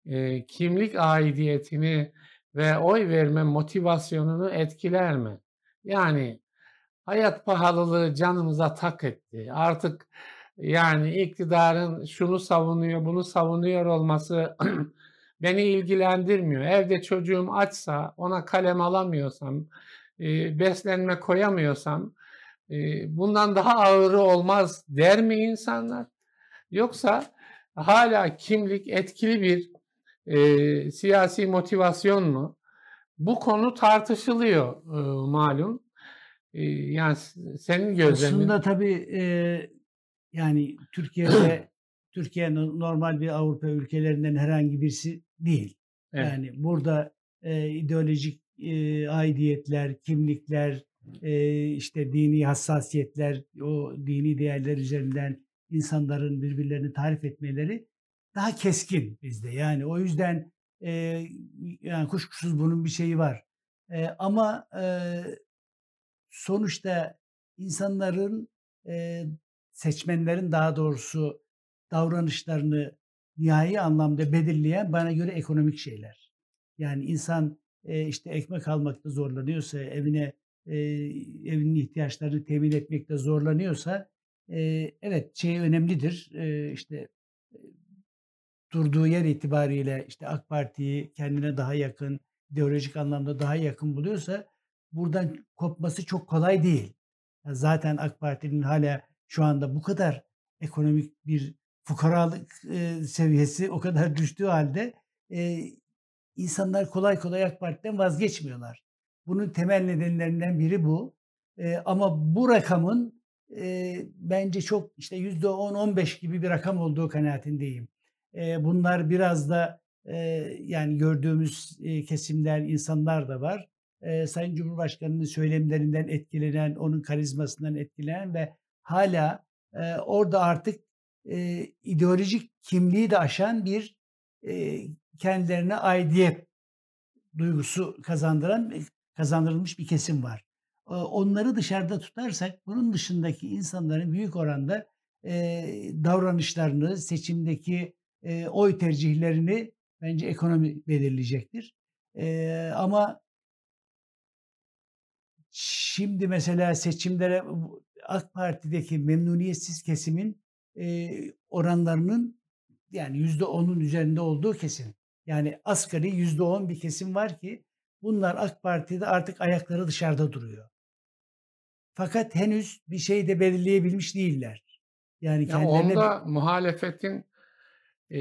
e, kimlik aidiyetini ve oy verme motivasyonunu etkiler mi? Yani hayat pahalılığı canımıza tak etti. Artık yani iktidarın şunu savunuyor, bunu savunuyor olması beni ilgilendirmiyor. Evde çocuğum açsa, ona kalem alamıyorsam, e, beslenme koyamıyorsam e, bundan daha ağırı olmaz der mi insanlar? Yoksa hala kimlik etkili bir e, siyasi motivasyon mu? Bu konu tartışılıyor e, malum. E, yani senin gözlemin. Aslında tabii e, yani Türkiye'de Türkiye no- normal bir Avrupa ülkelerinden herhangi birisi değil. Evet. Yani burada e, ideolojik e, aidiyetler, kimlikler, e, işte dini hassasiyetler, o dini değerler üzerinden insanların birbirlerini tarif etmeleri daha keskin bizde. Yani o yüzden e, yani kuşkusuz bunun bir şeyi var. E, ama e, sonuçta insanların e, seçmenlerin daha doğrusu davranışlarını nihai anlamda belirleyen bana göre ekonomik şeyler. Yani insan e, işte ekmek almakta zorlanıyorsa, evine e, evinin ihtiyaçlarını temin etmekte zorlanıyorsa e, evet şey önemlidir. E, işte e, durduğu yer itibariyle işte AK Parti'yi kendine daha yakın, ideolojik anlamda daha yakın buluyorsa buradan kopması çok kolay değil. Ya zaten AK Parti'nin hala şu anda bu kadar ekonomik bir fukaralık e, seviyesi o kadar düştüğü halde e, insanlar kolay kolay AK Parti'den vazgeçmiyorlar. Bunun temel nedenlerinden biri bu. E, ama bu rakamın e, bence çok işte yüzde 10-15 gibi bir rakam olduğu kanaatindeyim. E, bunlar biraz da e, yani gördüğümüz e, kesimler, insanlar da var. E, Sayın Cumhurbaşkanı'nın söylemlerinden etkilenen, onun karizmasından etkilenen ve hala e, orada artık e, ideolojik kimliği de aşan bir e, kendilerine aidiyet duygusu kazandıran kazandırılmış bir kesim var. E, onları dışarıda tutarsak bunun dışındaki insanların büyük oranda e, davranışlarını, seçimdeki e, oy tercihlerini bence ekonomi belirleyecektir. E, ama şimdi mesela seçimlere AK Parti'deki memnuniyetsiz kesimin e, oranlarının yani yüzde onun üzerinde olduğu kesin. Yani asgari yüzde on bir kesim var ki bunlar AK Parti'de artık ayakları dışarıda duruyor. Fakat henüz bir şey de belirleyebilmiş değiller. Yani ya onda muhalefetin e,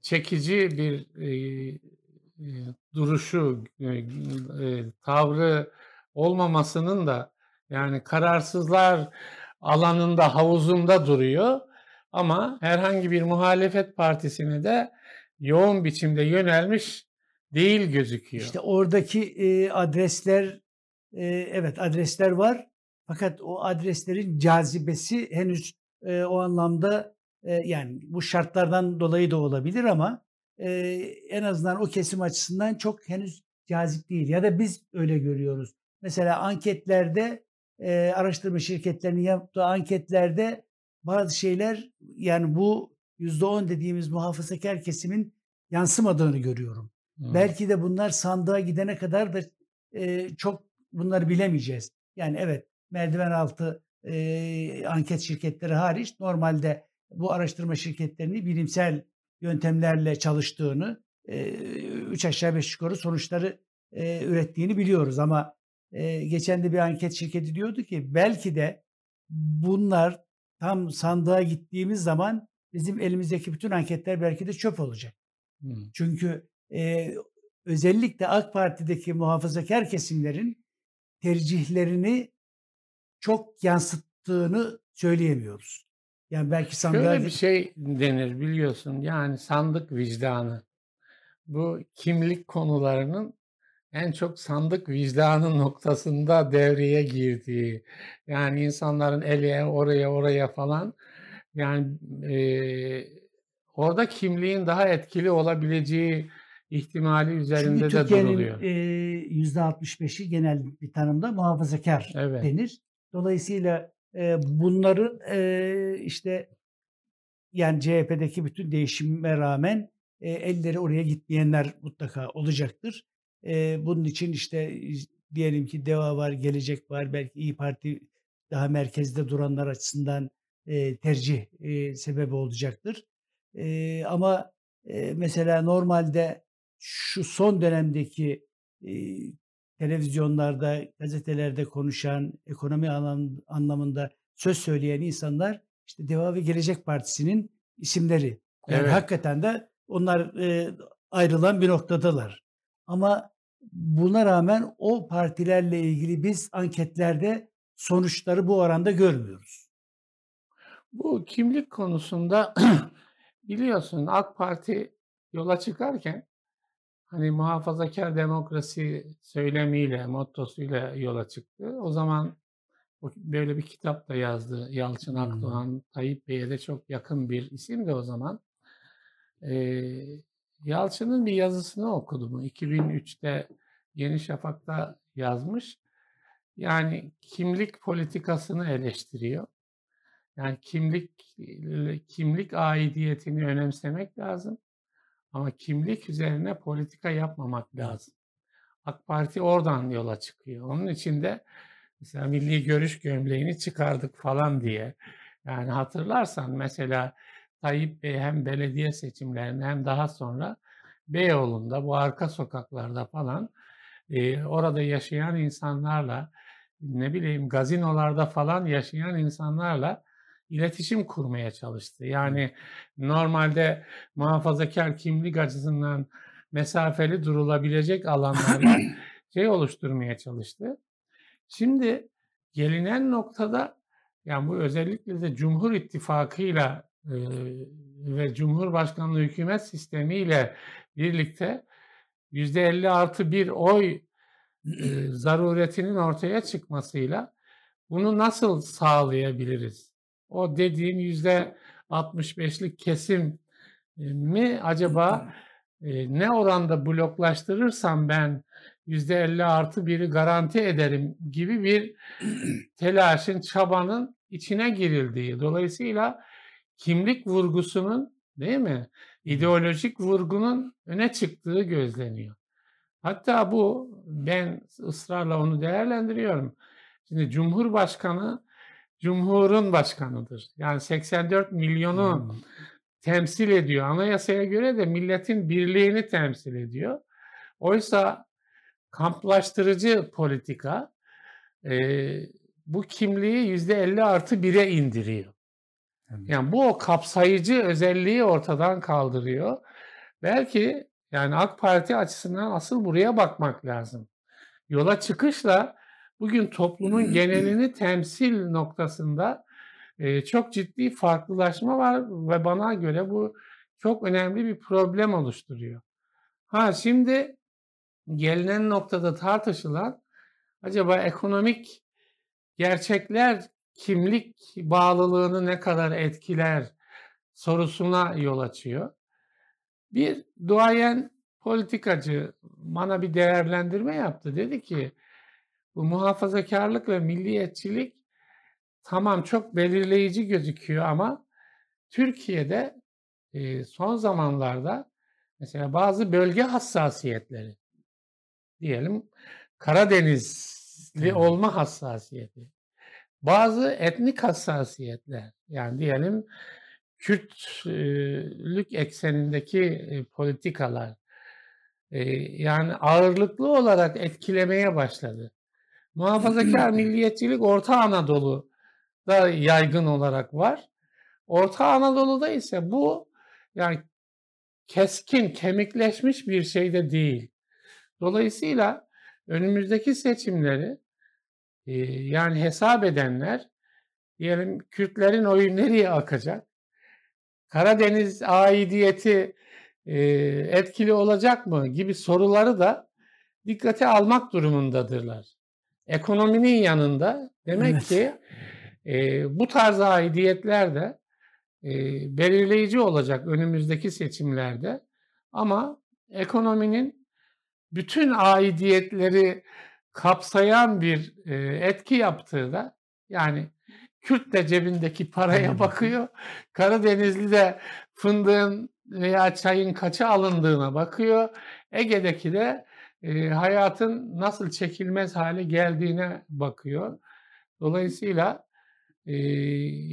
çekici bir e, e, duruşu, e, e, tavrı olmamasının da yani kararsızlar alanında, havuzunda duruyor. Ama herhangi bir muhalefet partisine de yoğun biçimde yönelmiş değil gözüküyor. İşte oradaki e, adresler e, evet adresler var. Fakat o adreslerin cazibesi henüz e, o anlamda e, yani bu şartlardan dolayı da olabilir ama e, en azından o kesim açısından çok henüz cazip değil. Ya da biz öyle görüyoruz. Mesela anketlerde e, araştırma şirketlerinin yaptığı anketlerde bazı şeyler yani bu yüzde on dediğimiz muhafazakar kesimin yansımadığını görüyorum. Hmm. Belki de bunlar sandığa gidene kadar da e, çok bunları bilemeyeceğiz. Yani evet merdiven altı e, anket şirketleri hariç normalde bu araştırma şirketlerini bilimsel yöntemlerle çalıştığını, e, üç aşağı beş yukarı sonuçları e, ürettiğini biliyoruz. Ama e, geçen de bir anket şirketi diyordu ki belki de bunlar tam sandığa gittiğimiz zaman bizim elimizdeki bütün anketler belki de çöp olacak. Hmm. Çünkü e, özellikle AK Parti'deki muhafazakar kesimlerin tercihlerini çok yansıttığını söyleyemiyoruz. Yani belki sandığa... Şöyle bir şey denir biliyorsun yani sandık vicdanı. Bu kimlik konularının en çok sandık vicdanı noktasında devreye girdiği. Yani insanların ele oraya oraya falan yani e, orada kimliğin daha etkili olabileceği ihtimali üzerinde Çünkü de duruluyor. E, %65'i genel bir tanımda muhafazakar evet. denir. Dolayısıyla e, bunların e, işte yani CHP'deki bütün değişime rağmen e, elleri oraya gitmeyenler mutlaka olacaktır. E, bunun için işte diyelim ki DEVA var, Gelecek var, belki İyi Parti daha merkezde duranlar açısından e, tercih e, sebebi olacaktır. E, ama e, mesela normalde şu son dönemdeki e, televizyonlarda, gazetelerde konuşan, ekonomi alan, anlamında söz söyleyen insanlar işte Deva ve Gelecek Partisi'nin isimleri. Yani evet. hakikaten de onlar e, ayrılan bir noktadalar. Ama buna rağmen o partilerle ilgili biz anketlerde sonuçları bu oranda görmüyoruz. Bu kimlik konusunda biliyorsun AK Parti yola çıkarken hani muhafazakar demokrasi söylemiyle, mottosuyla yola çıktı. O zaman böyle bir kitap da yazdı Yalçın Akdoğan. Tayyip Bey'e de çok yakın bir isim de o zaman. Ee, Yalçın'ın bir yazısını okudum. 2003'te Yeni Şafak'ta yazmış. Yani kimlik politikasını eleştiriyor. Yani kimlik kimlik aidiyetini önemsemek lazım. Ama kimlik üzerine politika yapmamak lazım. AK Parti oradan yola çıkıyor. Onun için de mesela milli görüş gömleğini çıkardık falan diye. Yani hatırlarsan mesela Tayyip Bey hem belediye seçimlerinde hem daha sonra Beyoğlu'nda bu arka sokaklarda falan e, orada yaşayan insanlarla ne bileyim gazinolarda falan yaşayan insanlarla iletişim kurmaya çalıştı. Yani normalde muhafazakar kimlik açısından mesafeli durulabilecek alanlarla şey oluşturmaya çalıştı. Şimdi gelinen noktada yani bu özellikle de Cumhur İttifakı'yla ve Cumhurbaşkanlığı hükümet sistemiyle birlikte %50 artı bir oy zaruretinin ortaya çıkmasıyla bunu nasıl sağlayabiliriz? O dediğin yüzde 65'lik kesim mi acaba ne oranda bloklaştırırsam ben yüzde 50 artı biri garanti ederim gibi bir telaşın, çabanın içine girildiği. Dolayısıyla kimlik vurgusunun değil mi? ideolojik vurgunun öne çıktığı gözleniyor. Hatta bu ben ısrarla onu değerlendiriyorum. Şimdi Cumhurbaşkanı Cumhur'un başkanıdır. Yani 84 milyonu hmm. temsil ediyor. Anayasaya göre de milletin birliğini temsil ediyor. Oysa kamplaştırıcı politika e, bu kimliği %50 artı 1'e indiriyor. Yani bu o kapsayıcı özelliği ortadan kaldırıyor. Belki yani AK Parti açısından asıl buraya bakmak lazım. Yola çıkışla bugün toplumun genelini temsil noktasında e, çok ciddi farklılaşma var ve bana göre bu çok önemli bir problem oluşturuyor. Ha şimdi gelinen noktada tartışılan acaba ekonomik gerçekler kimlik bağlılığını ne kadar etkiler sorusuna yol açıyor. Bir duayen politikacı bana bir değerlendirme yaptı. Dedi ki bu muhafazakarlık ve milliyetçilik tamam çok belirleyici gözüküyor ama Türkiye'de e, son zamanlarda mesela bazı bölge hassasiyetleri diyelim Karadenizli olma hassasiyeti bazı etnik hassasiyetler yani diyelim Kürtlük eksenindeki politikalar yani ağırlıklı olarak etkilemeye başladı. Muhafazakar milliyetçilik Orta Anadolu'da yaygın olarak var. Orta Anadolu'da ise bu yani keskin, kemikleşmiş bir şey de değil. Dolayısıyla önümüzdeki seçimleri yani hesap edenler diyelim Kürtlerin oyu nereye akacak? Karadeniz aidiyeti etkili olacak mı gibi soruları da dikkate almak durumundadırlar. Ekonominin yanında demek evet. ki e, bu tarz aidiyetler de e, belirleyici olacak önümüzdeki seçimlerde. Ama ekonominin bütün aidiyetleri kapsayan bir e, etki yaptığı da yani Kürt de cebindeki paraya bakıyor. Karadenizli de fındığın veya çayın kaça alındığına bakıyor. Ege'deki de e, hayatın nasıl çekilmez hale geldiğine bakıyor. Dolayısıyla e,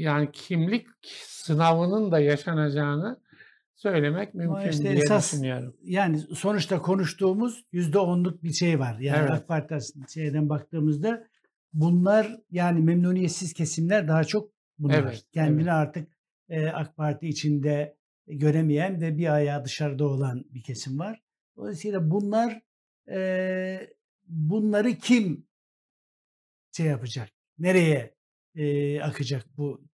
yani kimlik sınavının da yaşanacağını söylemek mümkün işte diye esas, düşünüyorum. Yani sonuçta konuştuğumuz yüzde onluk bir şey var. Yani evet. AK Parti şeyden baktığımızda bunlar yani memnuniyetsiz kesimler daha çok bunlar. Evet, Kendini evet. artık e, AK Parti içinde göremeyen ve bir ayağı dışarıda olan bir kesim var. Dolayısıyla bunlar e, bunları kim şey yapacak? Nereye e, akacak bu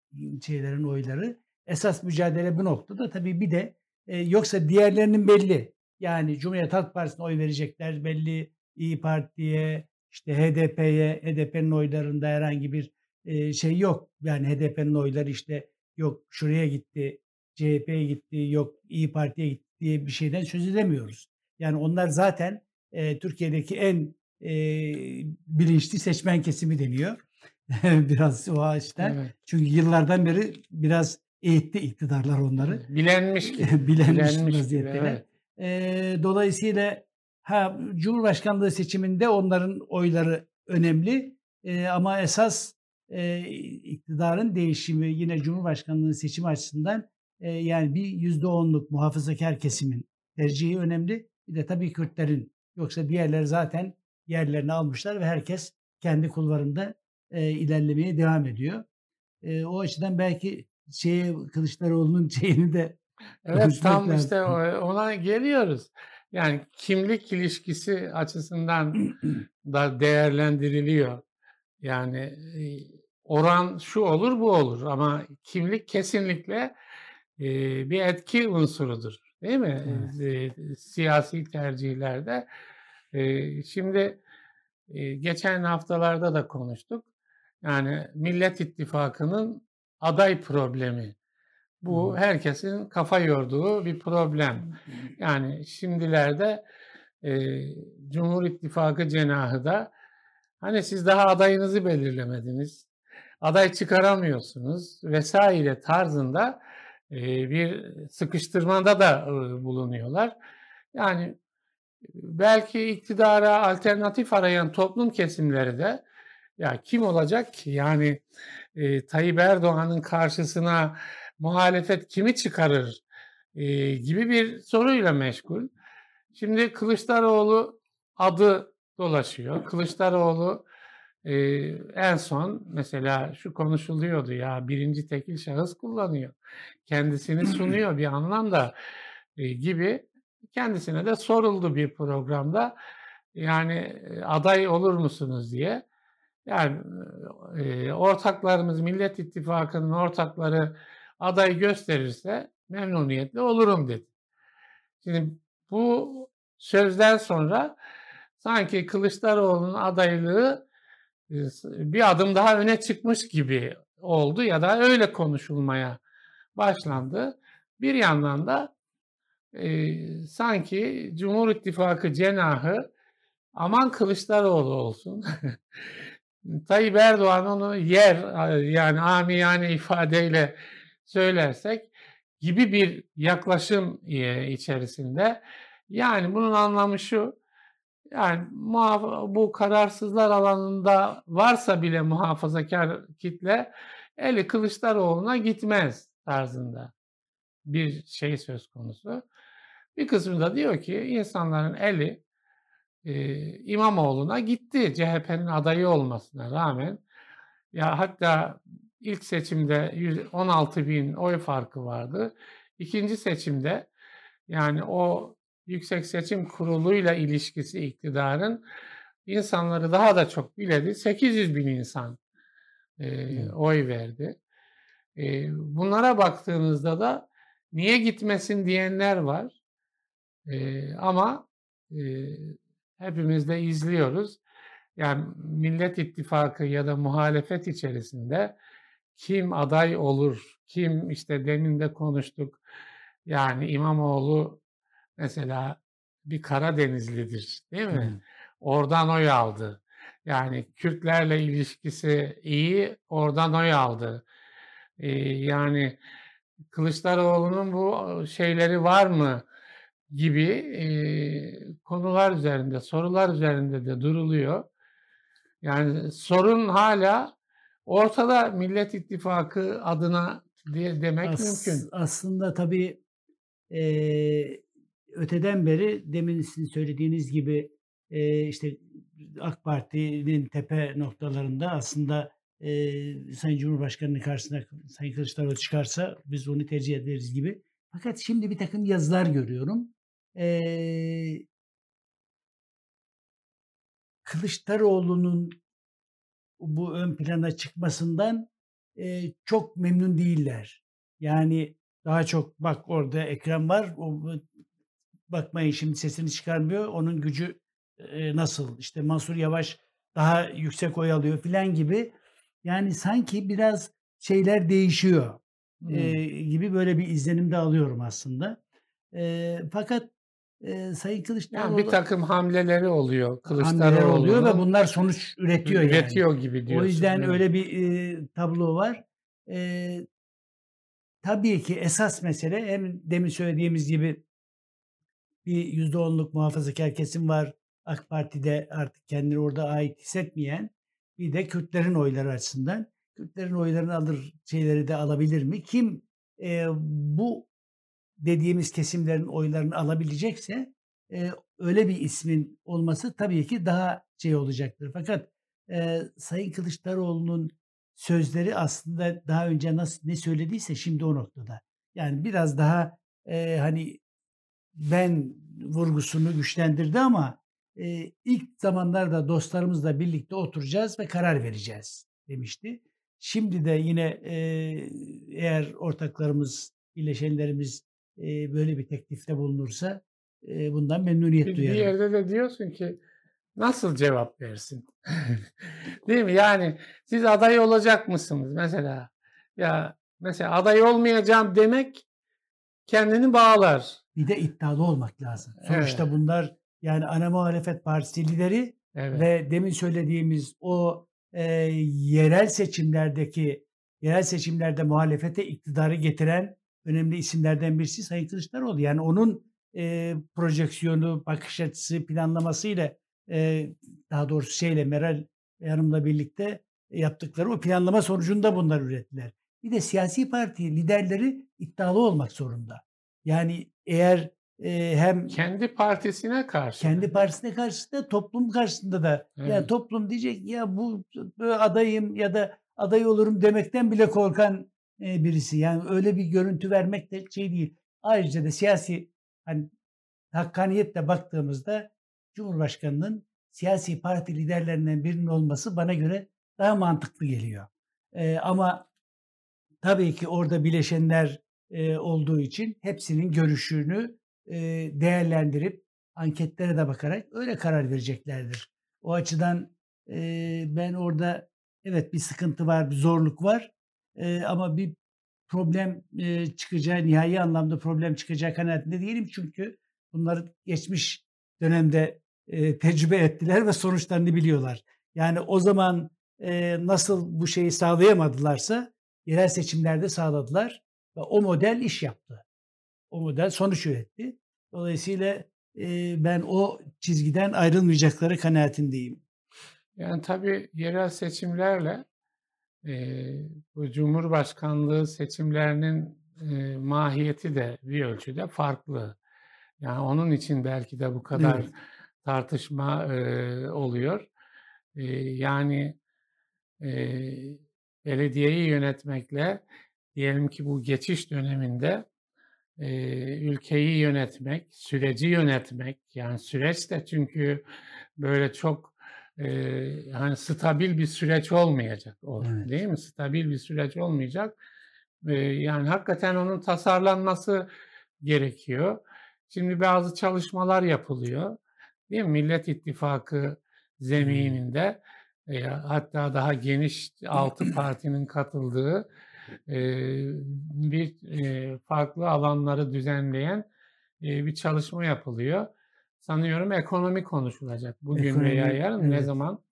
şeylerin oyları? Esas mücadele bu noktada. Tabii bir de e, yoksa diğerlerinin belli. Yani Cumhuriyet Halk Partisi'ne oy verecekler belli. İyi Parti'ye, işte HDP'ye, HDP'nin oylarında herhangi bir e, şey yok. Yani HDP'nin oyları işte yok şuraya gitti, CHP'ye gitti, yok İyi Parti'ye gitti diye bir şeyden söz edemiyoruz. Yani onlar zaten e, Türkiye'deki en e, bilinçli seçmen kesimi deniyor. biraz o açıdan. Evet. Çünkü yıllardan beri biraz eğitti iktidarlar onları. Bilenmiş ki. Bilenmiş, Bilenmiş vaziyetteler. Evet. Eee, dolayısıyla ha Cumhurbaşkanlığı seçiminde onların oyları önemli. Eee, ama esas, eee, iktidarın değişimi yine Cumhurbaşkanlığı seçimi açısından, eee, yani bir %10'luk muhafazakâr kesimin tercihi önemli. Bir de tabii Kürtlerin. Yoksa diğerleri zaten yerlerini almışlar ve herkes kendi kulvarında, eee, ilerlemeye devam ediyor. Eee, o açıdan belki şeye Kılıçdaroğlu'nun şeyini de Evet, tam işte lazım. o ona geliyoruz. Yani kimlik ilişkisi açısından da değerlendiriliyor. Yani, eee, oran şu olur, bu olur ama kimlik kesinlikle, eee, bir etki unsurudur, değil mi? Evet. Eee, siyasi tercihlerde. Şimdi, geçen haftalarda da konuştuk. Yani Millet İttifakı'nın aday problemi. Bu herkesin kafa yorduğu bir problem. Yani şimdilerde, eee, Cumhur İttifakı cenahı da hani siz daha adayınızı belirlemediniz, aday çıkaramıyorsunuz vs. tarzında, eee, bir sıkıştırmada da, ııı, bulunuyorlar. Yani belki iktidara alternatif arayan toplum kesimleri de ya kim olacak ki? Yani, eee, Tayyip Erdoğan'ın karşısına muhalefet kimi çıkarır, eee, gibi bir soruyla meşgul. Şimdi Kılıçdaroğlu adı dolaşıyor. Kılıçdaroğlu, eee, en son mesela şu konuşuluyordu ya 1'inci tekil şahıs kullanıyor. Kendisini sunuyor bir anlamda, eee, gibi. Kendisine de soruldu bir programda. Yani, aday olur musunuz diye. Yani, eee, ortaklarımız Millet İttifakı'nın ortakları aday gösterirse memnuniyetle olurum dedi. Şimdi bu sözden sonra sanki Kılıçdaroğlu'nun adaylığı, s bir adım daha öne çıkmış gibi oldu ya da öyle konuşulmaya başlandı. Bir yandan da, eee, sanki Cumhur İttifakı cenahı aman Kılıçdaroğlu olsun, Tayyip Erdoğan onu yer, yani amiyane ifadeyle söylersek gibi bir yaklaşım, eee, içerisinde. Yani bunun anlamı şu, yani bu kararsızlar alanında varsa bile muhafazakâr kitle eli Kılıçdaroğlu'na gitmez tarzında bir şey söz konusu. Bir kısmı da diyor ki insanların eli, eee, İmamoğlu'na gitti CHP'nin adayı olmasına rağmen. Ya hatta ilk seçimde yüz 16.000 oy farkı vardı. 2'nci seçimde yani o Yüksek Seçim Kurulu'yla ilişkisi iktidarın insanları daha da çok biledi. 800.000 insan, eee, Evet. oy verdi. Eee, bunlara baktığınızda da niye gitmesin diyenler var. Eee, ama, eee, hepimiz de izliyoruz. Yani Millet İttifakı ya da muhalefet içerisinde kim aday olur, kim işte demin de konuştuk. Yani İmamoğlu mesela bir Karadenizlidir, değil mi? Evet. Oradan oy aldı. Yani Kürtlerle ilişkisi iyi, oradan oy aldı. Eee, yani Kılıçdaroğlu'nun bu şeyleri var mı gibi, eee, konular üzerinde, sorular üzerinde de duruluyor. Yani sorun hâlâ ortada Millet İttifakı adına diye demek As mümkün. aslında tabii, eee, öteden beri demin sizin söylediğiniz gibi, eee, işte AK Parti'nin tepe noktalarında aslında, eee, Sayın Cumhurbaşkanı'nın karşısına Sayın Kılıçdaroğlu çıkarsa biz onu tercih ederiz gibi. Fakat şimdi birtakım yazılar görüyorum. Eee Kılıçdaroğlu'nun bu ön plana çıkmasından, eee, çok memnun değiller. Yani daha çok bak orada Ekrem var, o bakmayın şimdi sesini çıkarmıyor, onun gücü, eee, nasıl, işte Mansur Yavaş daha yüksek oy alıyor filan gibi. Yani sanki biraz şeyler değişiyor, Hımm. eee, gibi böyle bir izlenim de alıyorum aslında. Eee, fakat, eee, Sayın Yani Kılıçdaroğlu birtakım hamleleri oluyor hamleler oluyor ve bunlar sonuç üretiyor yani. Üretiyor gibi O diyorsun, yüzden evet. öyle bir, eee, tablo var. Eee tabii ki esas mesele hem demin söylediğimiz gibi bir %10'luk muhafazakar kesim var. AK Parti'de artık kendini orada ait hissetmeyen bir de Kürtlerin oyları açısından Kürtlerin oylarını alır şeyleri de alabilir mi? Kim e, bu dediğimiz kesimlerin oylarını alabilecekse e, öyle bir ismin olması tabii ki daha şey olacaktır. Fakat e, Sayın Kılıçdaroğlu'nun sözleri aslında daha önce nasıl ne söylediyse şimdi o noktada. Yani biraz daha e, hani ben vurgusunu güçlendirdi ama e, ilk zamanlarda dostlarımızla birlikte oturacağız ve karar vereceğiz demişti. Şimdi de yine e, eğer ortaklarımız, birleşenlerimiz e, böyle bir teklifte bulunursa e, bundan memnuniyet Bir, bir duyarım. yerde de diyorsun ki nasıl cevap versin? Değil mi? Yani siz aday olacak mısınız mesela? Ya mesela aday olmayacağım demek kendini bağlar. Bir de iddialı olmak lazım. Sonuçta Evet. bunlar yani ana muhalefet partisi lideri Evet. ve demin söylediğimiz o e, yerel seçimlerdeki yerel seçimlerde muhalefete iktidarı getiren önemli isimlerden birisi Sayın Kılıçdaroğlu. Yani onun e, projeksiyonu, bakış açısı, planlamasıyla e, daha doğrusu şeyle Meral Hanım'la birlikte yaptıkları o planlama sonucunda bunlar ürettiler. Bir de siyasi parti liderleri iddialı olmak zorunda. Yani eğer e, hem Kendi partisine karşı. kendi partisine karşı da toplum karşısında da yani Evet. toplum diyecek ya bu adayım ya da aday olurum demekten bile korkan birisi. Yani öyle bir görüntü vermek de şey değil. Ayrıca da siyasi hani hakkaniyetle baktığımızda Cumhurbaşkanının siyasi parti liderlerinden birinin olması bana göre daha mantıklı geliyor. E, ama tabii ki orada bileşenler e, olduğu için hepsinin görüşünü e, değerlendirip anketlere de bakarak öyle karar vereceklerdir. O açıdan e, ben orada evet bir sıkıntı var, bir zorluk var e, ama bir problem e, çıkacağı, nihai anlamda problem çıkacağı kanaatinde değilim. Çünkü bunları geçmiş dönemde e, tecrübe ettiler ve sonuçlarını biliyorlar. Yani o zaman e, nasıl bu şeyi sağlayamadılarsa yerel seçimlerde sağladılar ve o model iş yaptı. O model sonuç üretti. Dolayısıyla e, ben o çizgiden ayrılmayacakları kanaatindeyim. Yani tabii yerel seçimlerle e, bu Cumhurbaşkanlığı seçimlerinin e, mahiyeti de bir ölçüde farklı. Yani onun için belki de bu kadar Evet. tartışma e, oluyor. E, yani e, belediyeyi yönetmekle diyelim ki bu geçiş döneminde e, ülkeyi yönetmek, süreci yönetmek yani süreç de çünkü böyle çok e, hani stabil bir süreç olmayacak o Evet. değil mi? Stabil bir süreç olmayacak. E, yani hakikaten onun tasarlanması gerekiyor. Şimdi bazı çalışmalar yapılıyor. Değil mi? Millet İttifakı zemininde e, hatta daha geniş altı partinin katıldığı e, bir e, farklı alanları düzenleyen e, bir çalışma yapılıyor. Sanıyorum ekonomi konuşulacak. Bugün veya Ekonomi, yarın ne evet. zaman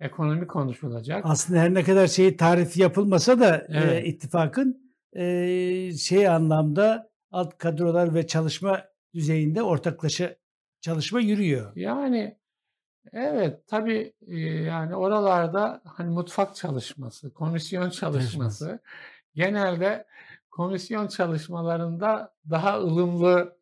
ekonomi konuşulacak. Aslında her ne kadar şey tarifi yapılmasa da e, Evet. ittifakın e, şey anlamda alt kadrolar ve çalışma düzeyinde ortaklaşa çalışma yürüyor. Yani evet tabii e, yani oralarda hani mutfak çalışması, komisyon çalışması genelde komisyon çalışmalarında daha ılımlı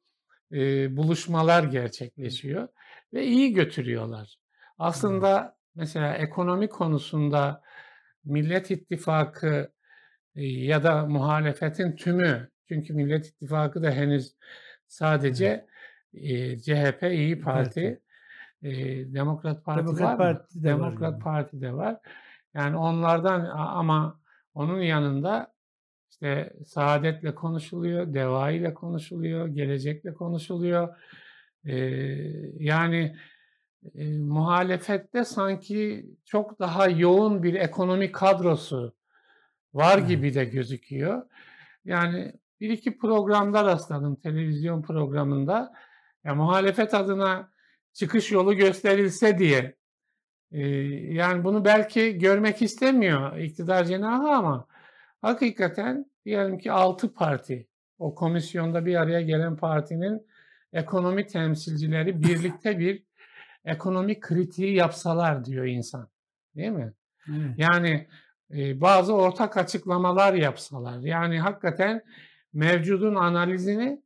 e, buluşmalar gerçekleşiyor ve iyi götürüyorlar. Aslında mesela ekonomi konusunda Millet İttifakı e, ya da muhalefetin tümü çünkü Millet İttifakı da henüz sadece e, CHP, İyi Parti, e, Demokrat Parti Demokrat var mı? Parti de var Demokrat yani. Parti de var. Yani onlardan ama onun yanında işte Saadet'le konuşuluyor, Deva ile konuşuluyor, Gelecek'le konuşuluyor. E, yani e, muhalefette sanki çok daha yoğun bir ekonomi kadrosu var gibi de gözüküyor. Yani bir iki programda rastladım televizyon programında. Ya muhalefet adına çıkış yolu gösterilse diye. Ee, yani bunu belki görmek istemiyor iktidar cenahı ama hakikaten diyelim ki altı parti o komisyonda bir araya gelen partinin ekonomi temsilcileri birlikte bir ekonomi kritiği yapsalar diyor insan. Değil mi? Evet. Yani e, bazı ortak açıklamalar yapsalar. Yani hakikaten mevcudun analizini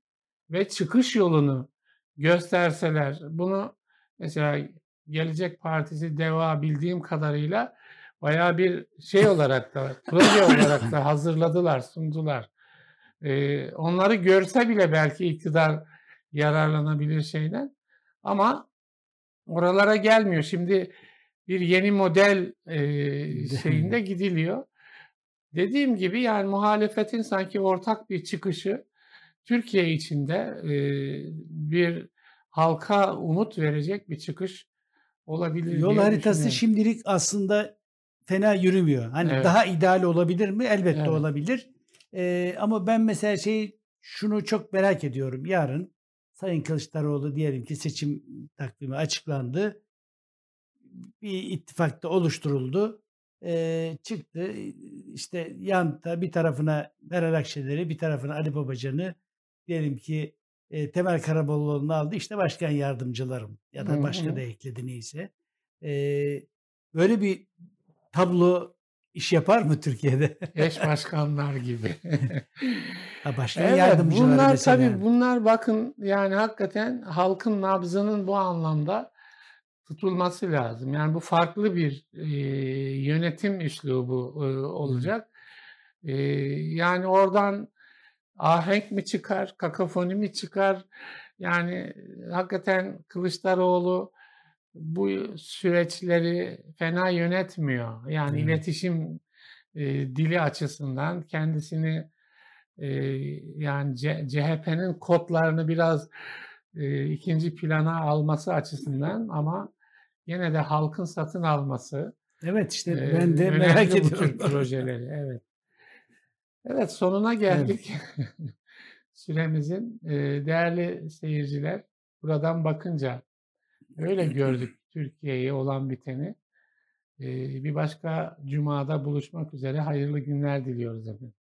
ve çıkış yolunu gösterseler. Bunu mesela Gelecek Partisi DEVA bildiğim kadarıyla bayağı bir şey olarak da proje olarak da hazırladılar, sundular. Ee, onları görse bile belki iktidar yararlanabilir şeyden. Ama oralara gelmiyor. Şimdi bir yeni model e, şeyinde gidiliyor. Dediğim gibi yani muhalefetin sanki ortak bir çıkışı Türkiye içinde e, bir halka umut verecek bir çıkış olabilir Yol haritası şimdilik aslında fena yürümüyor. Hani Evet. daha ideal olabilir mi? Elbette Evet. olabilir. Ee, ama ben mesela şey şunu çok merak ediyorum. Yarın Sayın Kılıçdaroğlu diyelim ki seçim takvimi açıklandı. Bir ittifakta oluşturuldu. Ee, çıktı. İşte yanda bir tarafına Meral Akşener'i, bir tarafına Ali Babacan'ı diyelim ki e, Temel Karamollaoğlu'nu aldı. İşte başkan yardımcılarım ya da başka da ekledi neyse. Ee, böyle bir tablo iş yapar mı Türkiye'de? Eş başkanlar gibi. Ha, başkan Evet, yardımcıları bunlar mesela. tabii bunlar bakın yani hakikaten halkın nabzının bu anlamda tutulması lazım. Yani bu farklı bir e, yönetim üslubu e, olacak. E, yani oradan ahenk mi çıkar, kakafoni mi çıkar? Yani hakikaten Kılıçdaroğlu bu süreçleri fena yönetmiyor. Yani Evet. iletişim e, dili açısından kendisini e, yani CHP'nin kodlarını biraz e, ikinci plana alması açısından ama yine de halkın satın alması Evet işte ben de merak bu tür ediyorum. projeleri. Evet. Evet sonuna geldik süremizin. E, değerli seyirciler buradan bakınca öyle gördük Türkiye'yi olan biteni. Bir başka cumada buluşmak üzere hayırlı günler diliyoruz efendim.